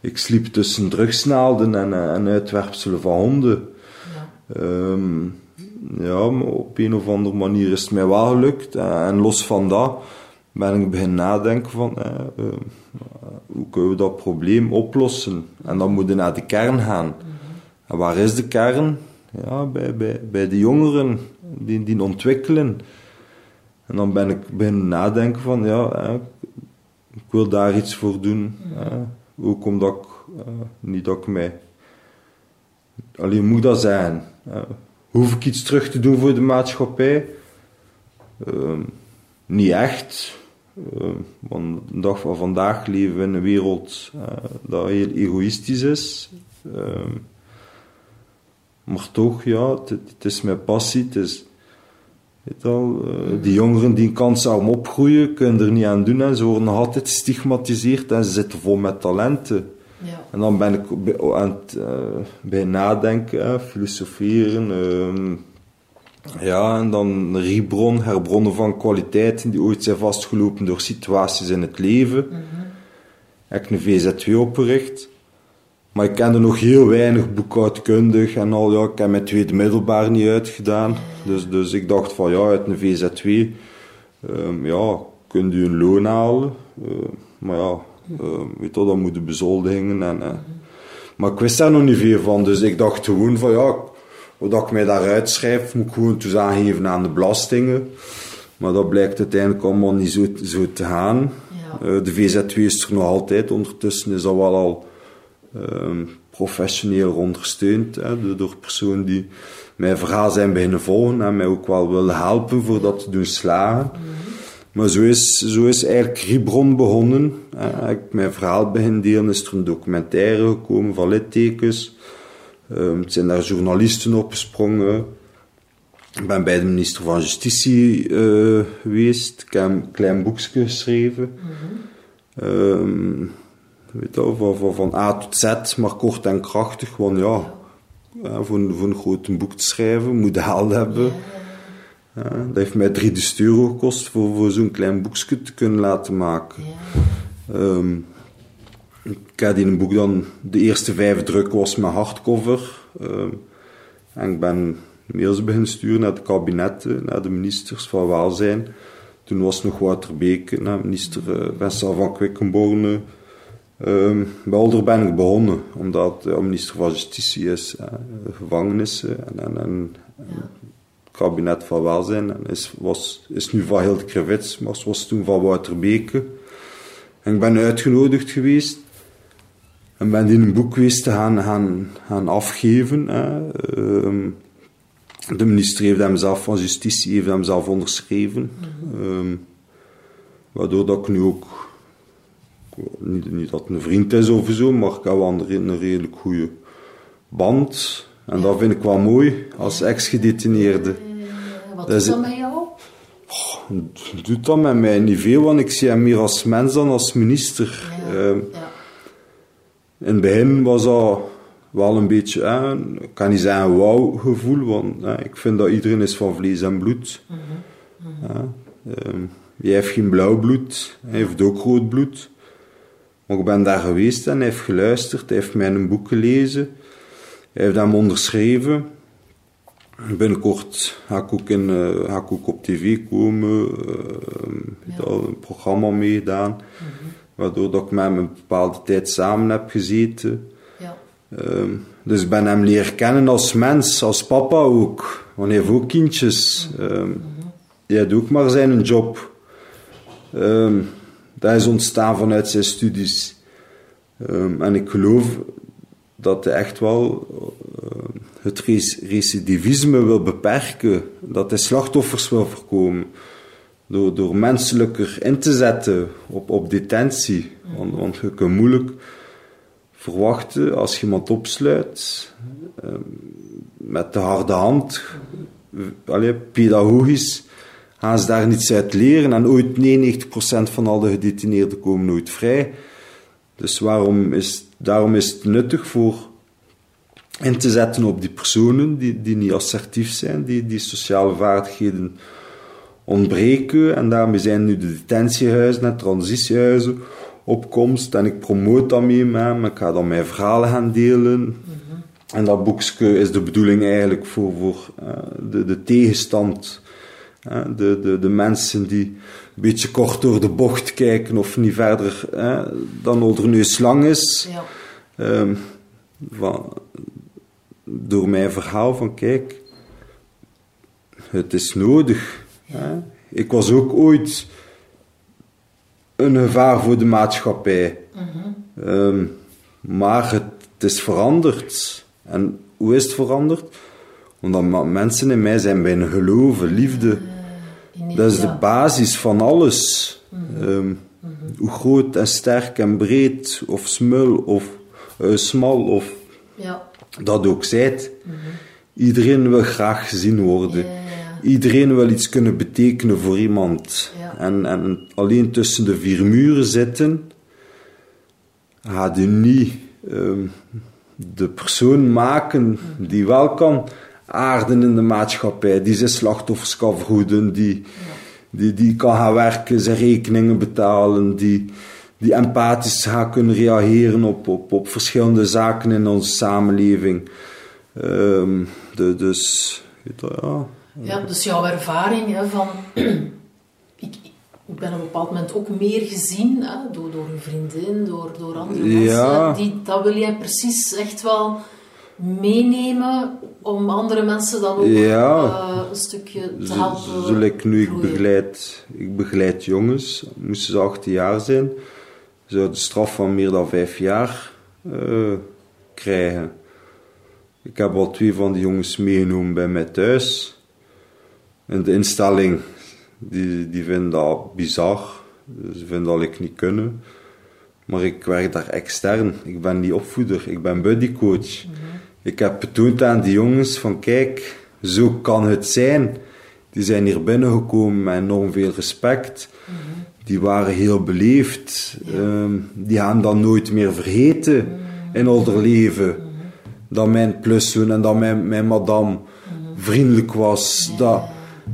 Ik sliep tussen drugsnaalden en, eh, en uitwerpselen van honden. Ja. Ehm, ja, maar op een of andere manier is het mij wel gelukt. Eh, En los van dat ben ik beginnen nadenken van eh, hoe kunnen we dat probleem oplossen? En dan moet je naar de kern gaan. En waar is de kern? Ja, bij, bij, bij de jongeren die, die ontwikkelen. En dan ben ik beginnen nadenken van ja, ik wil daar iets voor doen. eh. ook omdat ik, eh, niet dat ik mij Alleen moet dat zijn. Hoef ik iets terug te doen voor de maatschappij? Ehm, niet echt. Ehm, want de dag van vandaag leven we in een wereld eh, dat heel egoïstisch is. Maar toch, ja, het, het is mijn passie. Het is, weet eh, die jongeren die een kans zouden opgroeien, kunnen er niet aan doen. En ze worden nog altijd gestigmatiseerd en ze zitten vol met talenten. Ja. En dan ben ik bij- aan het, eh, bij nadenken, hè, filosoferen. ehm, Ja, en dan rebron, herbronnen van kwaliteiten die ooit zijn vastgelopen door situaties in het leven. Heb ik een VZW opgericht. Maar ik kende nog heel weinig boekhoudkundig en al. Ja, ik heb mijn tweede middelbaar niet uitgedaan. Dus, dus ik dacht van ja, uit een VZW um, ja, kunt u een loon halen. Uh, maar ja, uh, weet je, dan moeten bezoldigingen. En, uh. Maar ik wist daar nog niet veel van. Dus ik dacht gewoon van ja, wat ik mij daaruit schrijf, moet ik gewoon dus aangeven aan de belastingen. Maar dat blijkt uiteindelijk allemaal niet zo, zo te gaan. Ja. Uh, de VZW is er nog altijd. Ondertussen is dat wel al professioneel ondersteund hè, door personen die mijn verhaal zijn beginnen volgen en mij ook wel willen helpen voor dat te doen slagen. Mm -hmm. Maar zo is, zo is eigenlijk Ribron begonnen. Ja. Ik mijn verhaal begin delen, is er een documentaire gekomen van littekens. Um, het zijn daar journalisten opgesprongen. Ik ben bij de minister van Justitie uh, geweest. Ik heb een klein boekje geschreven. Mm -hmm. um, weet je, van, van, van, A tot Z, maar kort en krachtig. Want ja, ja voor, voor, een groot boek te schrijven moet je haal hebben. Ja, dat heeft mij 3000 euro gekost voor, voor zo'n klein boekje te kunnen laten maken. Um, ik had in een boek dan, de eerste vijf drukken was mijn hardcover. Um, en ik ben mails beginnen sturen naar de kabinetten, naar de ministers van Welzijn. Toen was nog Wouter Beek, naar minister uh, Vincent van Quickenborne. Um, bij Older ben ik begonnen, omdat de minister van Justitie is, uh, gevangenissen en, en, en ja kabinet van welzijn. En is, was, is nu van Hilde Krevits, maar was toen van Wouter Beke. En ik ben uitgenodigd geweest. En ben in een boek geweest te gaan, gaan, gaan afgeven. Um, de minister heeft hem zelf van Justitie heeft hem zelf onderschreven. Mm -hmm. um, waardoor dat ik nu ook... Niet, niet dat het een vriend is of zo, maar ik heb wel een, een redelijk goede band en dat vind ik wel mooi als ex-gedetineerde. Wat doet dat met jou? Oh, doet dat met mij niet veel, want ik zie hem meer als mens dan als minister. Ja. In het begin was dat wel een beetje, eh, ik kan niet zeggen een wauw gevoel, want eh, ik vind dat iedereen is van vlees en bloed. Mm -hmm. uh, jij heeft geen blauw bloed, hij heeft ook rood bloed. Maar ik ben daar geweest en hij heeft geluisterd, hij heeft mij een boek gelezen. Hij heeft hem onderschreven. Binnenkort ga ik ook, in, uh, ga ik ook op tv komen. Uh, ja. een programma meegedaan. Mm -hmm. Waardoor dat ik met hem een bepaalde tijd samen heb gezeten. Ja. Um, dus ik ben hem leren kennen als mens, als papa ook. Want hij heeft ook kindjes. Mm -hmm. Hij doet ook maar zijn job. Um, dat is ontstaan vanuit zijn studies. en ik geloof dat hij echt wel uh, het recidivisme wil beperken, dat hij slachtoffers wil voorkomen, door, door menselijker in te zetten op, op detentie. Want, want je kunt moeilijk verwachten als je iemand opsluit uh, met de harde hand, allee, pedagogisch, gaan ze daar niets uit leren en ooit 99% van al de gedetineerden komen nooit vrij. Dus waarom is, daarom is het nuttig voor in te zetten op die personen die, die niet assertief zijn, die, die sociale vaardigheden ontbreken. En daarmee zijn nu de detentiehuizen en transitiehuizen op komst. En ik promoot dat mee met hem. Ik ga dan mijn verhalen gaan delen. Mm -hmm. En dat boekje is de bedoeling eigenlijk voor, voor uh, de, de tegenstand. De, de, de mensen die een beetje kort door de bocht kijken of niet verder uh, dan onder neus lang is. Ja. Um, van, door mijn verhaal van kijk, het is nodig. Hè? Ik was ook ooit een gevaar voor de maatschappij. Mm-hmm. um, maar het, het, is veranderd. En hoe is het veranderd? Omdat mensen in mij zijn bijna geloven, liefde. Dat is de basis van alles. Mm-hmm. Um, mm-hmm. Hoe groot en sterk en breed, of smul, of uh, smal, of ja dat ook zijt. -hmm. Iedereen wil graag gezien worden. Iedereen wil iets kunnen betekenen voor iemand. En, en alleen tussen de vier muren zitten, gaat u niet um, de persoon maken die wel kan aarden in de maatschappij, die zijn slachtoffers kan vergoeden, die, die, die kan gaan werken, zijn rekeningen betalen, die, die empathisch gaan kunnen reageren op, op, op verschillende zaken in onze samenleving. Um, de, dus, ja. Ja, dus jouw ervaring hè, van... ik, ik ben op een bepaald moment ook meer gezien hè, door, door uw vriendin, door, door andere mensen. Die, dat wil jij precies echt wel meenemen om andere mensen dan ook uh, een stukje te helpen. Zul ik nu, ik begeleid, ik begeleid jongens, moesten ze 18 jaar zijn, zouden de straf van meer dan 5 jaar uh, krijgen. Ik heb al twee van die jongens meegenomen bij mij thuis. En de instelling, die, die vinden dat bizar. Ze vinden dat ik niet kunnen. Maar ik werk daar extern. Ik ben niet opvoeder, ik ben buddycoach. Mm Ik heb betoond aan die jongens van kijk, zo kan het zijn. Die zijn hier binnengekomen met enorm veel respect. Die waren heel beleefd. Ehm, die gaan dat nooit meer vergeten in hun leven. Dat mijn pluszoon en dat mijn, mijn madame vriendelijk was. Dat,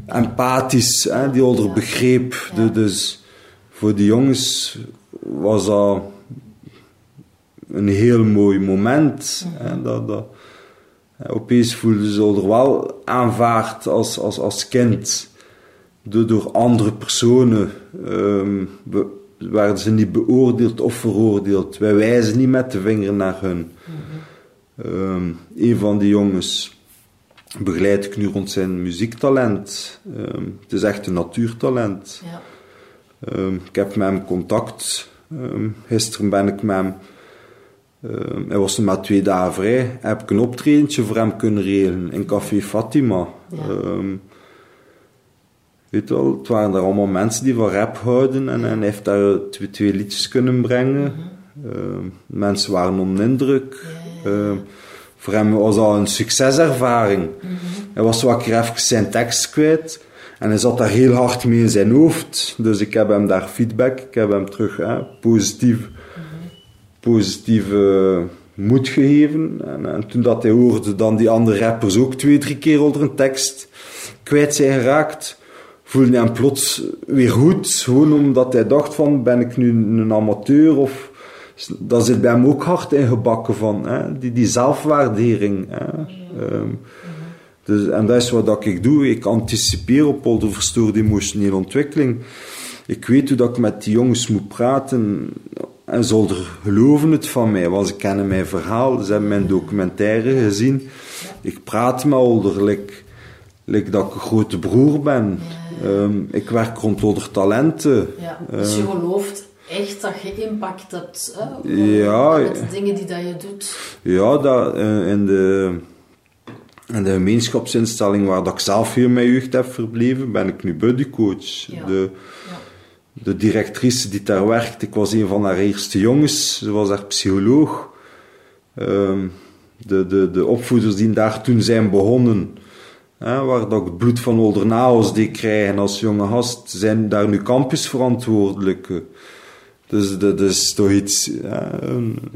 empathisch, hè, die ouder begreep. dus voor de jongens was dat een heel mooi moment. Hè, dat, dat, opeens voelden ze er wel aanvaard als, als, als kind. Door, door andere personen um, werden ze niet beoordeeld of veroordeeld. Wij wijzen niet met de vinger naar hun. Um, een van die jongens begeleid ik nu rond zijn muziektalent. Ehm, het is echt een natuurtalent. Ja. Ik heb met hem contact. Gisteren ben ik met hem... hij was er maar twee dagen vrij. Heb ik een optredentje voor hem kunnen regelen in Café Fatima. Ja. weet wel, het waren er allemaal mensen die van rap houden. En, en hij heeft daar twee, twee liedjes kunnen brengen. Mm mensen waren onder indruk. Voor hem was dat een succeservaring. Mm Hij was wat keer even zijn tekst kwijt. En hij zat daar heel hard mee in zijn hoofd. Dus ik heb hem daar feedback, ik heb hem terug hè, positief, positieve moed gegeven. En, en, toen dat hij hoorde dan die andere rappers ook twee, drie keer onder een tekst kwijt zijn geraakt, voelde hij hem plots weer goed. Gewoon omdat hij dacht van, ben ik nu een amateur of dat zit bij hem ook hard ingebakken van, hè? Die, die zelfwaardering. Hè? Ehm, dus, en dat is wat ik doe. Ik anticipeer op al de verstoorde emotionele ontwikkeling. Ik weet hoe dat ik met die jongens moet praten. En ze geloven het van mij, want ze kennen mijn verhaal. Ze hebben mijn documentaire gezien. Ik praat met Older, like, like dat ik een grote broer ben. Um, ik werk rond onder talenten. Ja, dus je ehm, gelooft echt dat je impact hebt hè? Ja, met de dingen die dat je doet. Ja, dat, uh, in, de, in de gemeenschapsinstelling waar dat ik zelf hier mijn jeugd heb verbleven, ben ik nu buddycoach. Ja. De. De directrice die daar werkt, ik was een van haar eerste jongens, ze was haar psycholoog. Uh, de, de, de opvoeders die daar toen zijn begonnen, hè, waar dat ik het bloed van Oldernaos die krijgen als jonge gast, zijn daar nu campusverantwoordelijke. Dus dat is toch iets, ja,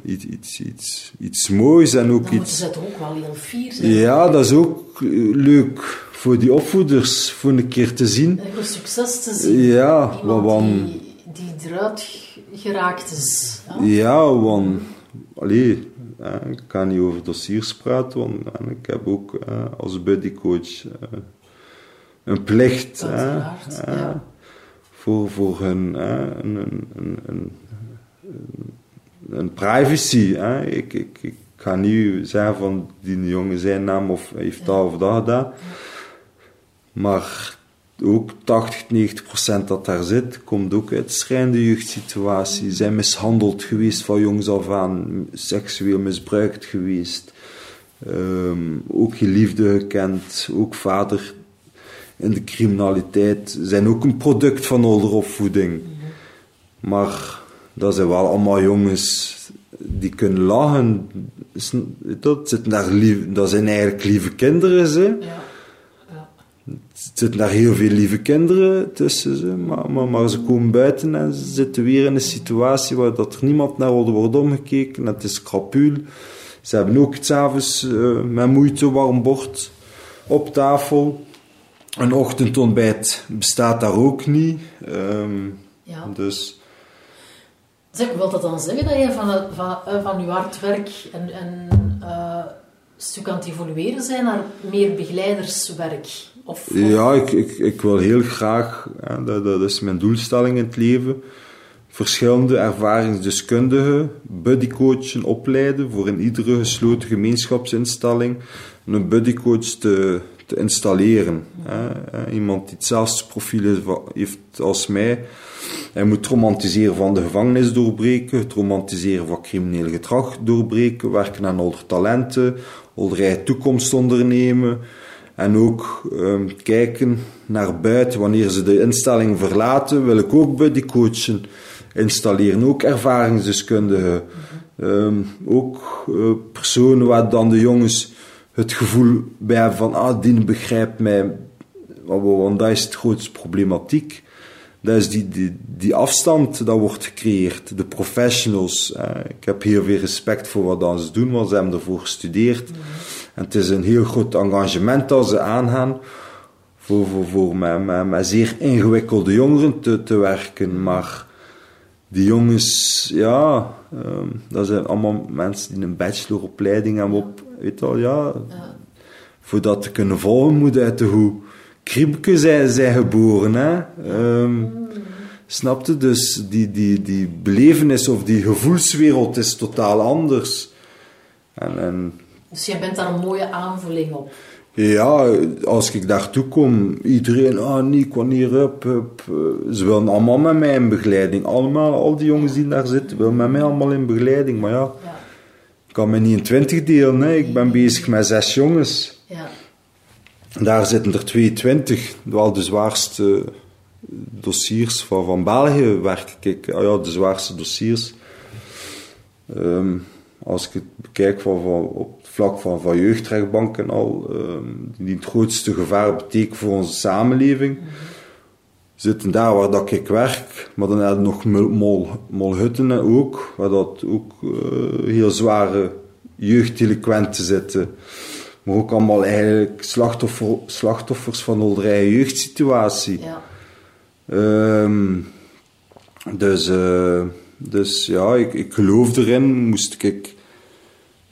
iets, iets, iets, iets moois en ook Dan iets... ze ook wel heel fier zijn. Ja, dat is ook leuk voor die opvoeders, voor een keer te zien. Een succes te zien. Ja, want... Die, die eruit geraakt is. Ja, want... Allee, ik kan niet over dossiers praten, want ik heb ook als buddycoach een plicht. Uiteraard, ja voor, voor hun een, een, een, een, privacy. Ik, ik, ga niet zeggen van die jongen zijn naam of heeft dat of dat gedaan. Maar ook 80, 90 procent dat daar zit, komt ook uit schrijnende jeugdsituatie. Zijn mishandeld geweest van jongs af aan, seksueel misbruikt geweest. Um, ook geliefde gekend, ook vader in de criminaliteit zijn ook een product van ouderopvoeding. Maar dat zijn wel allemaal jongens die kunnen lachen. Dat, zitten daar lief, dat zijn eigenlijk lieve kinderen. Ze. Ja. Ja. Er zitten daar heel veel lieve kinderen tussen. Ze. Maar, maar, maar, ze komen buiten en ze zitten weer in een situatie waar dat er niemand naar wordt omgekeken. Het is krapul. Ze hebben ook s'avonds uh, met moeite warm bord. op tafel. Een ochtendontbijt bestaat daar ook niet. Ehm, Ja. Dus Zeg, wil dat dan zeggen dat je van, van, eh, van je hard werk een, een eh, stuk aan het evolueren zijn naar meer begeleiderswerk? Of, ja, ik, ik, ik wil heel graag, hè, dat, dat is mijn doelstelling in het leven, verschillende ervaringsdeskundigen, buddycoachen opleiden voor in iedere gesloten gemeenschapsinstelling een buddycoach te, te installeren. Hè. Eh, Iemand die hetzelfde profiel heeft als mij. Hij moet het romantiseren van de gevangenis doorbreken, het romantiseren van crimineel gedrag doorbreken, werken aan onder talenten, onder eigen toekomst ondernemen. En ook ehm, kijken naar buiten. Wanneer ze de instelling verlaten, wil ik ook buddycoachen installeren. Ook ervaringsdeskundigen. Ehm, ook eh, personen waar dan de jongens het gevoel bij hebben van, ah, die begrijpt mij. Want, dat is het grootste problematiek. Dat is die, die, die afstand dat wordt gecreëerd. De professionals. eh, ik heb heel veel respect voor wat ze doen, want ze hebben ervoor gestudeerd. En het is een heel groot engagement dat ze aangaan voor, voor, voor met, met, met zeer ingewikkelde jongeren te, te werken. Maar die jongens, ja, ehm, dat zijn allemaal mensen die een bacheloropleiding hebben op, weet je wel, ja. Ja. Voor dat te kunnen volgen moet uit de hoe kriebke zijn, zijn geboren, hè. Ehm, Snapte? Dus die, die, die belevenis of die gevoelswereld is totaal anders. En, en Dus jij bent daar een mooie aanvulling op. ja, als ik daartoe kom, iedereen, ah Nick, wanneer hup. eh, Ze willen allemaal met mij in begeleiding. Allemaal, al die jongens die daar zitten, willen met mij allemaal in begeleiding. Maar ja, Ja. Ik kan me niet in twintig delen. Hè. Ik ben bezig met zes jongens. Ja. Daar zitten er 22, wel de zwaarste dossiers van, van België werk ik. Ah ja, de zwaarste dossiers. Ehm, als ik het bekijk van, van, op het vlak van, van jeugdrechtbank en al, ehm, die het grootste gevaar betekenen voor onze samenleving, zitten daar waar dat ik werk. Maar dan hebben we nog mol, mol, molhutten ook, waar dat ook eh, heel zware jeugddelinquenten zitten. Maar ook allemaal eigenlijk slachtoffer, slachtoffers van eigen jeugdsituatie. Ja. Ehm, dus, eh, dus ja, ik, ik geloof erin. Moest ik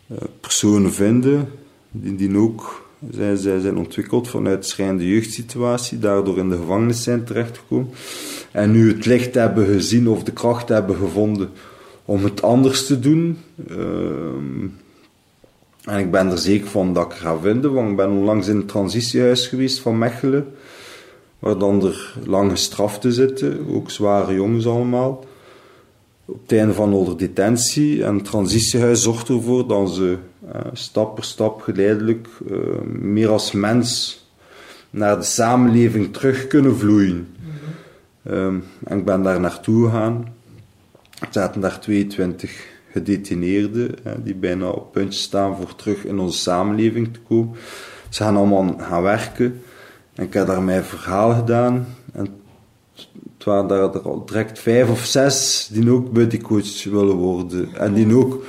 eh, personen vinden die, die ook zij, zij zijn ontwikkeld vanuit schrijnende jeugdsituatie, daardoor in de gevangenis zijn terechtgekomen. En nu het licht hebben gezien of de kracht hebben gevonden om het anders te doen. Ehm, en ik ben er zeker van dat ik ga vinden, want ik ben onlangs in het transitiehuis geweest van Mechelen waar dan er lang gestraften zitten, ook zware jongens allemaal. Op het einde van onze detentie. En het transitiehuis zorgt ervoor dat ze stap per stap geleidelijk eh, meer als mens naar de samenleving terug kunnen vloeien. Ehm, en ik ben daar naartoe gegaan. Er zaten daar 22 gedetineerden, eh, die bijna op puntje staan voor terug in onze samenleving te komen. Ze gaan allemaal gaan werken. En ik heb daar mijn verhaal gedaan. En het waren daar er al direct vijf of zes die ook buddycoach willen worden. En die ook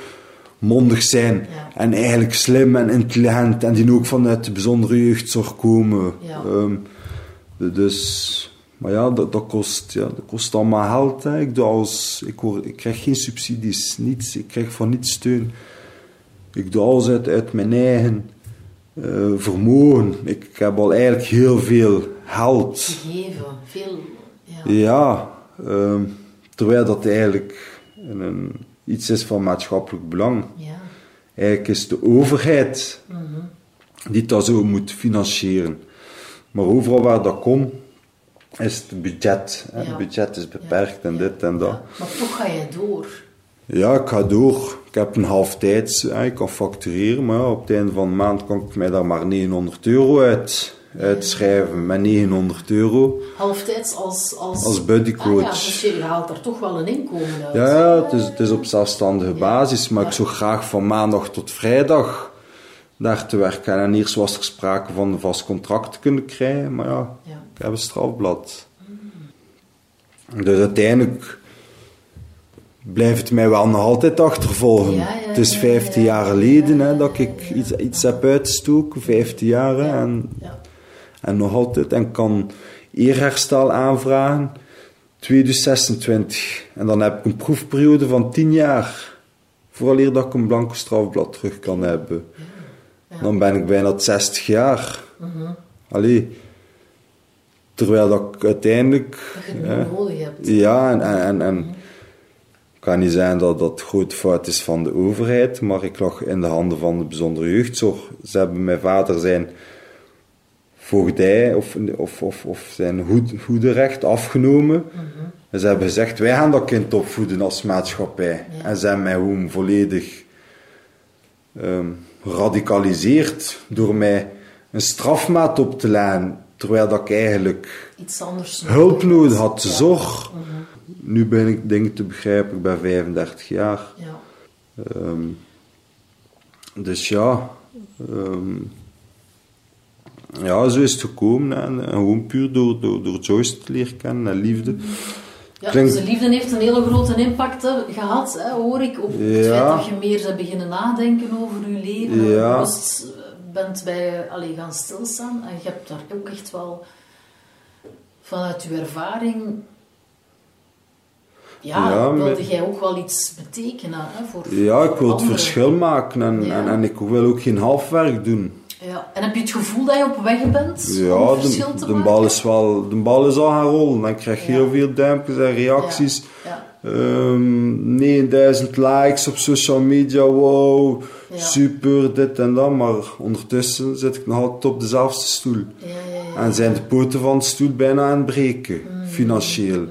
mondig zijn. Ja. En eigenlijk slim en intelligent. En die ook vanuit de bijzondere jeugdzorg komen. Ja. Ehm, dus... Maar ja, dat, dat, kost, ja, dat kost allemaal geld. Hè. Ik, doe alles, ik, hoor, ik krijg geen subsidies, niets. Ik krijg van niets steun. Ik doe alles uit, uit mijn eigen eh, vermogen. Ik heb al eigenlijk heel veel geld. Gegeven. Veel. Ja. Ja, ehm, terwijl dat eigenlijk een, een- iets is van maatschappelijk belang. Ja. Eigenlijk is de overheid die dat zo moet financieren. Maar overal waar dat komt, is het budget. Hè. Ja. Het budget is beperkt en dit en dat. Maar toch ga je door. Ja, ik ga door. Ik heb een halftijds, ik kan factureren, maar op het einde van de maand kan ik mij daar maar 900 euro uit, uitschrijven. Met 900 euro. Halftijds als... Als, Als buddycoach. Ah, ja, dus je haalt er toch wel een inkomen uit. Ja, het, is, het is op zelfstandige Ja. basis, maar Ja. ik zou graag van maandag tot vrijdag daar te werken. En eerst was er sprake van een vast contract te kunnen krijgen, maar ja, Ja. ik heb een strafblad. Dus uiteindelijk blijft het mij wel nog altijd achtervolgen. Ja, ja, het is ja, 15 ja, jaar ja, geleden hè, dat ik iets, iets heb uitgestoken, 15 jaar. En, Ja. En nog altijd. En kan eerherstel aanvragen 2026. En dan heb ik een proefperiode van 10 jaar. Vooraleer dat ik een blanco strafblad terug kan hebben. Dan ben ik bijna 60 jaar. Mhm. Allee. Terwijl dat ik uiteindelijk... Dat je nodig hebt. ja, en, en, en, en het kan niet zijn dat dat grote fout is van de overheid, maar ik lag in de handen van de bijzondere jeugdzorg. Ze hebben mijn vader zijn voogdij of, of, of, of zijn hoed, hoederecht afgenomen. En ze hebben gezegd, wij gaan dat kind opvoeden als maatschappij. Ja. En ze hebben mij gewoon volledig ehm radicaliseerd door mij een strafmaat op te leggen, terwijl dat ik eigenlijk Iets anders hulp nodig had, Ja. zorg. Mhm. Nu ben ik dingen te begrijpen, ik ben 35 jaar. Ja. Ehm, dus ja, ehm, ja, zo is het gekomen. En, en gewoon puur door, door, door Joyce te leren kennen en liefde. Ja, Klinkt- dus de liefde heeft een hele grote impact hè, gehad, hè, hoor ik, op het Ja. feit dat je meer bent beginnen nadenken over je leven. en Ja. bewust bent bij allee, gaan stilstaan. En je hebt daar ook echt wel vanuit je ervaring... Ja, Ja, wilde jij ook wel iets betekenen hè, voor Ja, ik wil het verschil maken en, en, en ik wil ook geen halfwerk doen. Ja. En heb je het gevoel dat je op weg bent Ja, de, de, bal is wel, de bal is al gaan rollen. En ik krijg Ja. heel veel duimpjes en reacties. Ja. Ehm 9000 likes op social media, wow, super, dit en dat. Maar ondertussen zit ik nog altijd op dezelfde stoel. Ja, ja, ja. En zijn de poten van de stoel bijna aan het breken, Mm. financieel.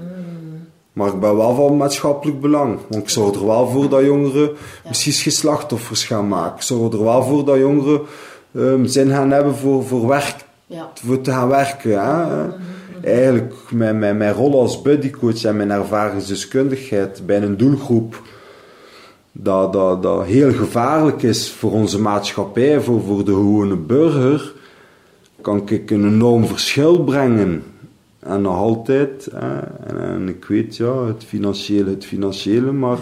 Maar ik ben wel van maatschappelijk belang. Want ik zorg er wel voor dat jongeren misschien geen slachtoffers gaan maken. Ik zorg er wel voor dat jongeren ehm, zin gaan hebben voor, voor werk ja. voor te gaan werken. Hè? Eigenlijk, mijn, mijn, mijn rol als buddycoach en mijn ervaringsdeskundigheid bij een doelgroep dat, dat, dat heel gevaarlijk is voor onze maatschappij, voor, voor de gewone burger, kan ik een enorm verschil brengen. En nog altijd, hè? En, en ik weet, ja, het financiële, het financiële, maar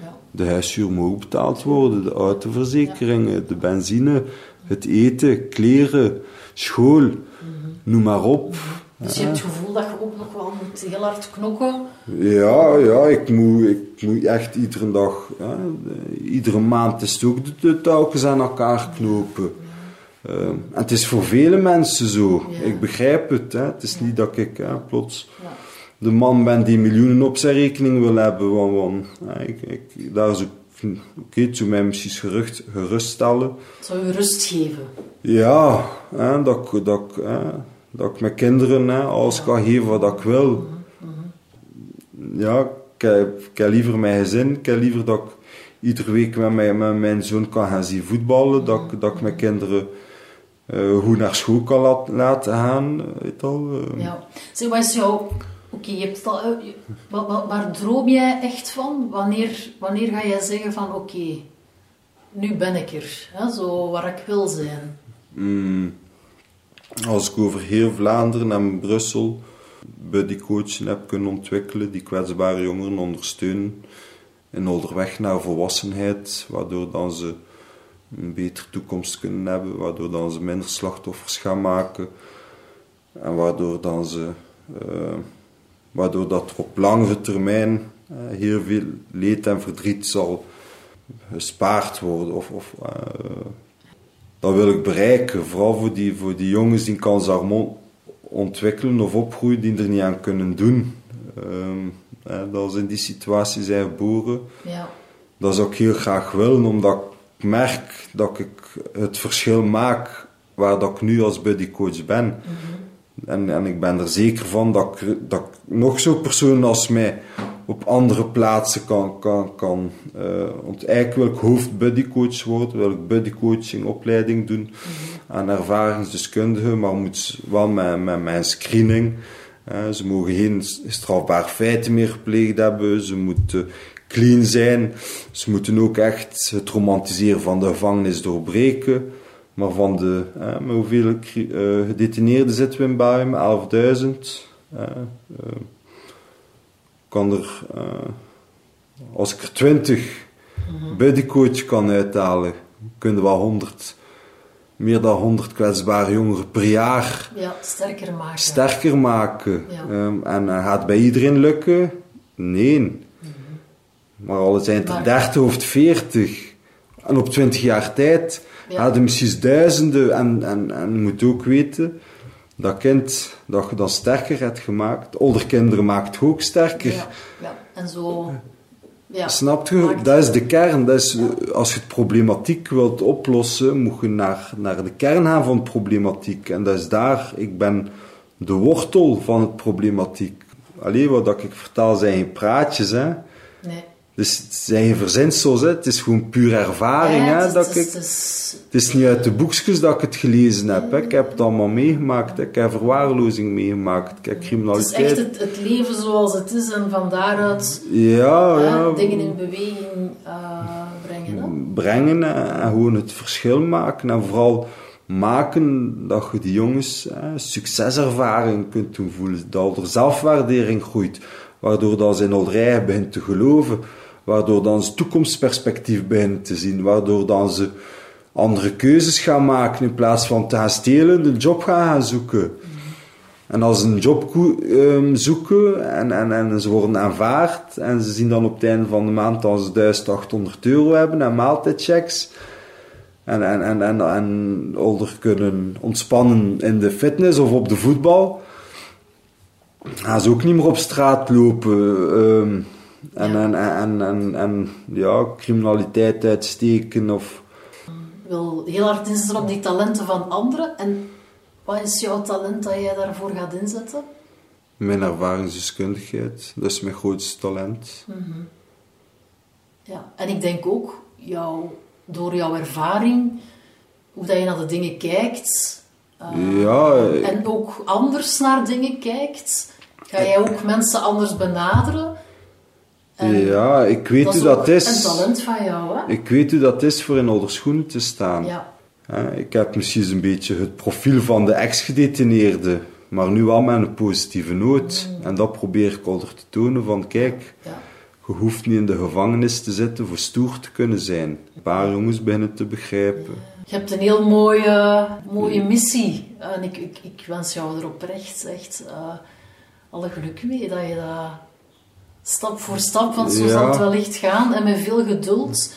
ja. de huishuur moet ook betaald worden, de autoverzekeringen, de benzine, het eten, kleren, school, noem maar op. Dus je hebt het gevoel dat je ook nog wel moet heel hard knokken. Ja, ja ik, moet, ik moet echt iedere dag, hè, de- iedere maand is het ook de, de touwtjes aan elkaar knopen. Ehm, en het is voor vele mensen zo. Ja. Ik begrijp het. Hè. Het is niet dat ik hè, plots Ja. de man ben die miljoenen op zijn rekening wil hebben. Want, want, hè, ik, ik, daar is ook, oké, het zou mij misschien gerust, geruststellen. Het zou je rust geven. Ja, hè, dat, ik- dat, hè, dat ik mijn kinderen hè, alles kan geven wat ik wil. Ja, ik heb, ik heb liever mijn gezin. Ik heb liever dat ik iedere week met mijn, met mijn zoon kan gaan zien voetballen. Dat, ik- dat ik mijn kinderen eh, goed naar school kan laten gaan. Weet al, eh. Ja. Zeg, wat is jouw... Oké, je hebt al... wa- waar droom jij echt van? Wanneer, wanneer ga jij zeggen van... Oké, nu ben ik er. Hè, zo waar ik wil zijn. Mm, als ik over heel Vlaanderen en Brussel buddycoaching heb kunnen ontwikkelen, die kwetsbare jongeren ondersteunen in onderweg naar volwassenheid, waardoor dan ze een betere toekomst kunnen hebben, waardoor dan ze minder slachtoffers gaan maken en waardoor dan ze eh, waardoor dat er op langere termijn eh, heel veel leed en verdriet zal gespaard worden of, of eh, dat wil ik bereiken. Vooral voor die, voor die jongens die kansarmon ontwikkelen of opgroeien die er niet aan kunnen doen. Hè, dat ze in die situatie zijn geboren. Ja. Dat zou ik heel graag willen, omdat ik merk dat ik het verschil maak waar dat ik nu als buddycoach ben. En, en ik ben er zeker van dat ik, dat ik nog zo'n persoon als mij op andere plaatsen kan. kan, kan eh, want eigenlijk wil ik hoofdbuddycoach worden, wil ik buddycoaching opleiding doen aan ervaringsdeskundigen, maar moet wel met, met mijn screening. Eh, ze mogen geen strafbaar feiten meer gepleegd hebben, ze moeten clean zijn, ze moeten ook echt het romantiseren van de gevangenis doorbreken. Maar van de, eh, met hoeveel eh, gedetineerden zitten we in? Met 11.000. eh, kan er, Als ik er 20 bij de coach kan uithalen, kunnen we 100, meer dan 100 kwetsbare jongeren per jaar Ja, sterker maken. sterker maken. Ja. Ehm, en eh, gaat het bij iedereen lukken? Nee. Maar al zijn het er Maar- 30 of 40. En op 20 jaar tijd Ja. hadden misschien duizenden. En, en, en je moet ook weten, dat kind dat je dan sterker hebt gemaakt, ouder kinderen maakt je ook sterker. Ja, ja. En zo... Ja. Snap je? Maakt- Dat is de kern. Dat is, als je het problematiek wilt oplossen, moet je naar, naar de kern gaan van het problematiek. En dat is daar, ik ben de wortel van het problematiek. Alleen wat dat ik vertel zijn geen praatjes, hè. Nee. Dus het zijn geen verzinsels, hè. Het is gewoon puur ervaring, Ja, hè. het is- Dat ik, het is- het is niet uit de boekjes dat ik het gelezen heb, hè. Ik heb het allemaal meegemaakt, hè. Ik heb verwaarlozing meegemaakt, ik heb Het is criminaliteit... echt het, het leven zoals het is en van daaruit Ja, ja. dingen in beweging eh, brengen. Hè? brengen en, gewoon het verschil maken. En vooral maken dat je die jongens hè, succeservaring kunt doen voelen. Dat er zelfwaardering groeit. Waardoor dat ze in eigen begint te geloven. Waardoor dan ze toekomstperspectief beginnen te zien. Waardoor dan ze andere keuzes gaan maken. In plaats van te gaan stelen, de job gaan, gaan zoeken. En als ze een job ehm, zoeken en, en, en ze worden aanvaard en ze zien dan op het einde van de maand dat ze 1800 euro hebben en maaltijdchecks en, en, en, en, en kunnen ontspannen in de fitness of op de voetbal, gaan ze ook niet meer op straat lopen ehm, en, Ja. en, en, en, en, ja, criminaliteit uitsteken of... Wil heel hard inzetten op die talenten van anderen. En wat is jouw talent dat jij daarvoor gaat inzetten? Mijn ervaringsdeskundigheid, dat is mijn grootste talent. Ja. En ik denk ook, jou, door jouw ervaring, hoe dat je naar de dingen kijkt, eh, Ja, eh, en ook anders naar dingen kijkt, ga jij ook mensen anders benaderen. En ja, ik weet dat hoe is dat is. een talent van jou, hè? Ik weet hoe dat is voor in ouder schoenen te staan. Ja. Ik heb misschien een beetje het profiel van de ex-gedetineerde, maar nu wel met een positieve noot. En dat probeer ik ouder te tonen van, kijk, ja. je hoeft niet in de gevangenis te zitten voor stoer te kunnen zijn. Een paar jongens beginnen te begrijpen. Je hebt een heel mooie, mooie missie. En ik, ik, ik wens jou er oprecht echt eh, alle geluk mee. Dat je dat stap voor stap, want zo Ja. zal het wellicht gaan. En met veel geduld,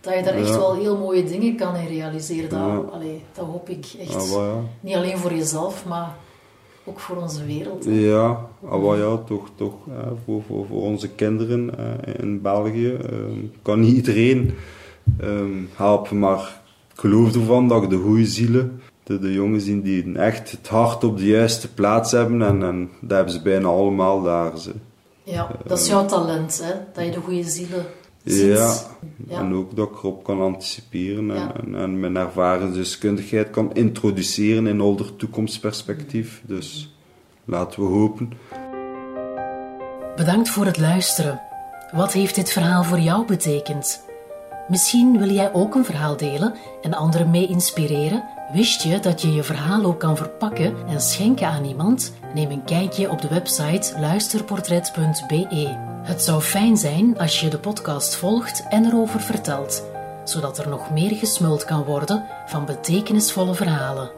dat je daar echt Ja. wel heel mooie dingen kan in realiseren. Dat, allee, dat hoop ik echt. Ah. Niet alleen voor jezelf, maar ook voor onze wereld. Ja, ah, ja, toch, toch eh, voor, voor, voor onze kinderen eh, in België ehm, kan niet iedereen ehm, helpen, maar ik geloof ervan dat ik de goede zielen, de, de jongens die, die echt het hart op de juiste plaats hebben, en, en dat hebben ze bijna allemaal daar. Ze. Ja, dat is jouw talent, hè? dat je de goede zielen ziet. Ja, Ja. en ook dat ik erop kan anticiperen en, Ja. en, en mijn ervaringsdeskundigheid kan introduceren in ouder toekomstperspectief. Dus laten we hopen. Bedankt voor het luisteren. Wat heeft dit verhaal voor jou betekend? Misschien wil jij ook een verhaal delen en anderen mee inspireren? Wist je dat je je verhaal ook kan verpakken en schenken aan iemand? Neem een kijkje op de website luisterportret.be. Het zou fijn zijn als je de podcast volgt en erover vertelt, zodat er nog meer gesmuld kan worden van betekenisvolle verhalen.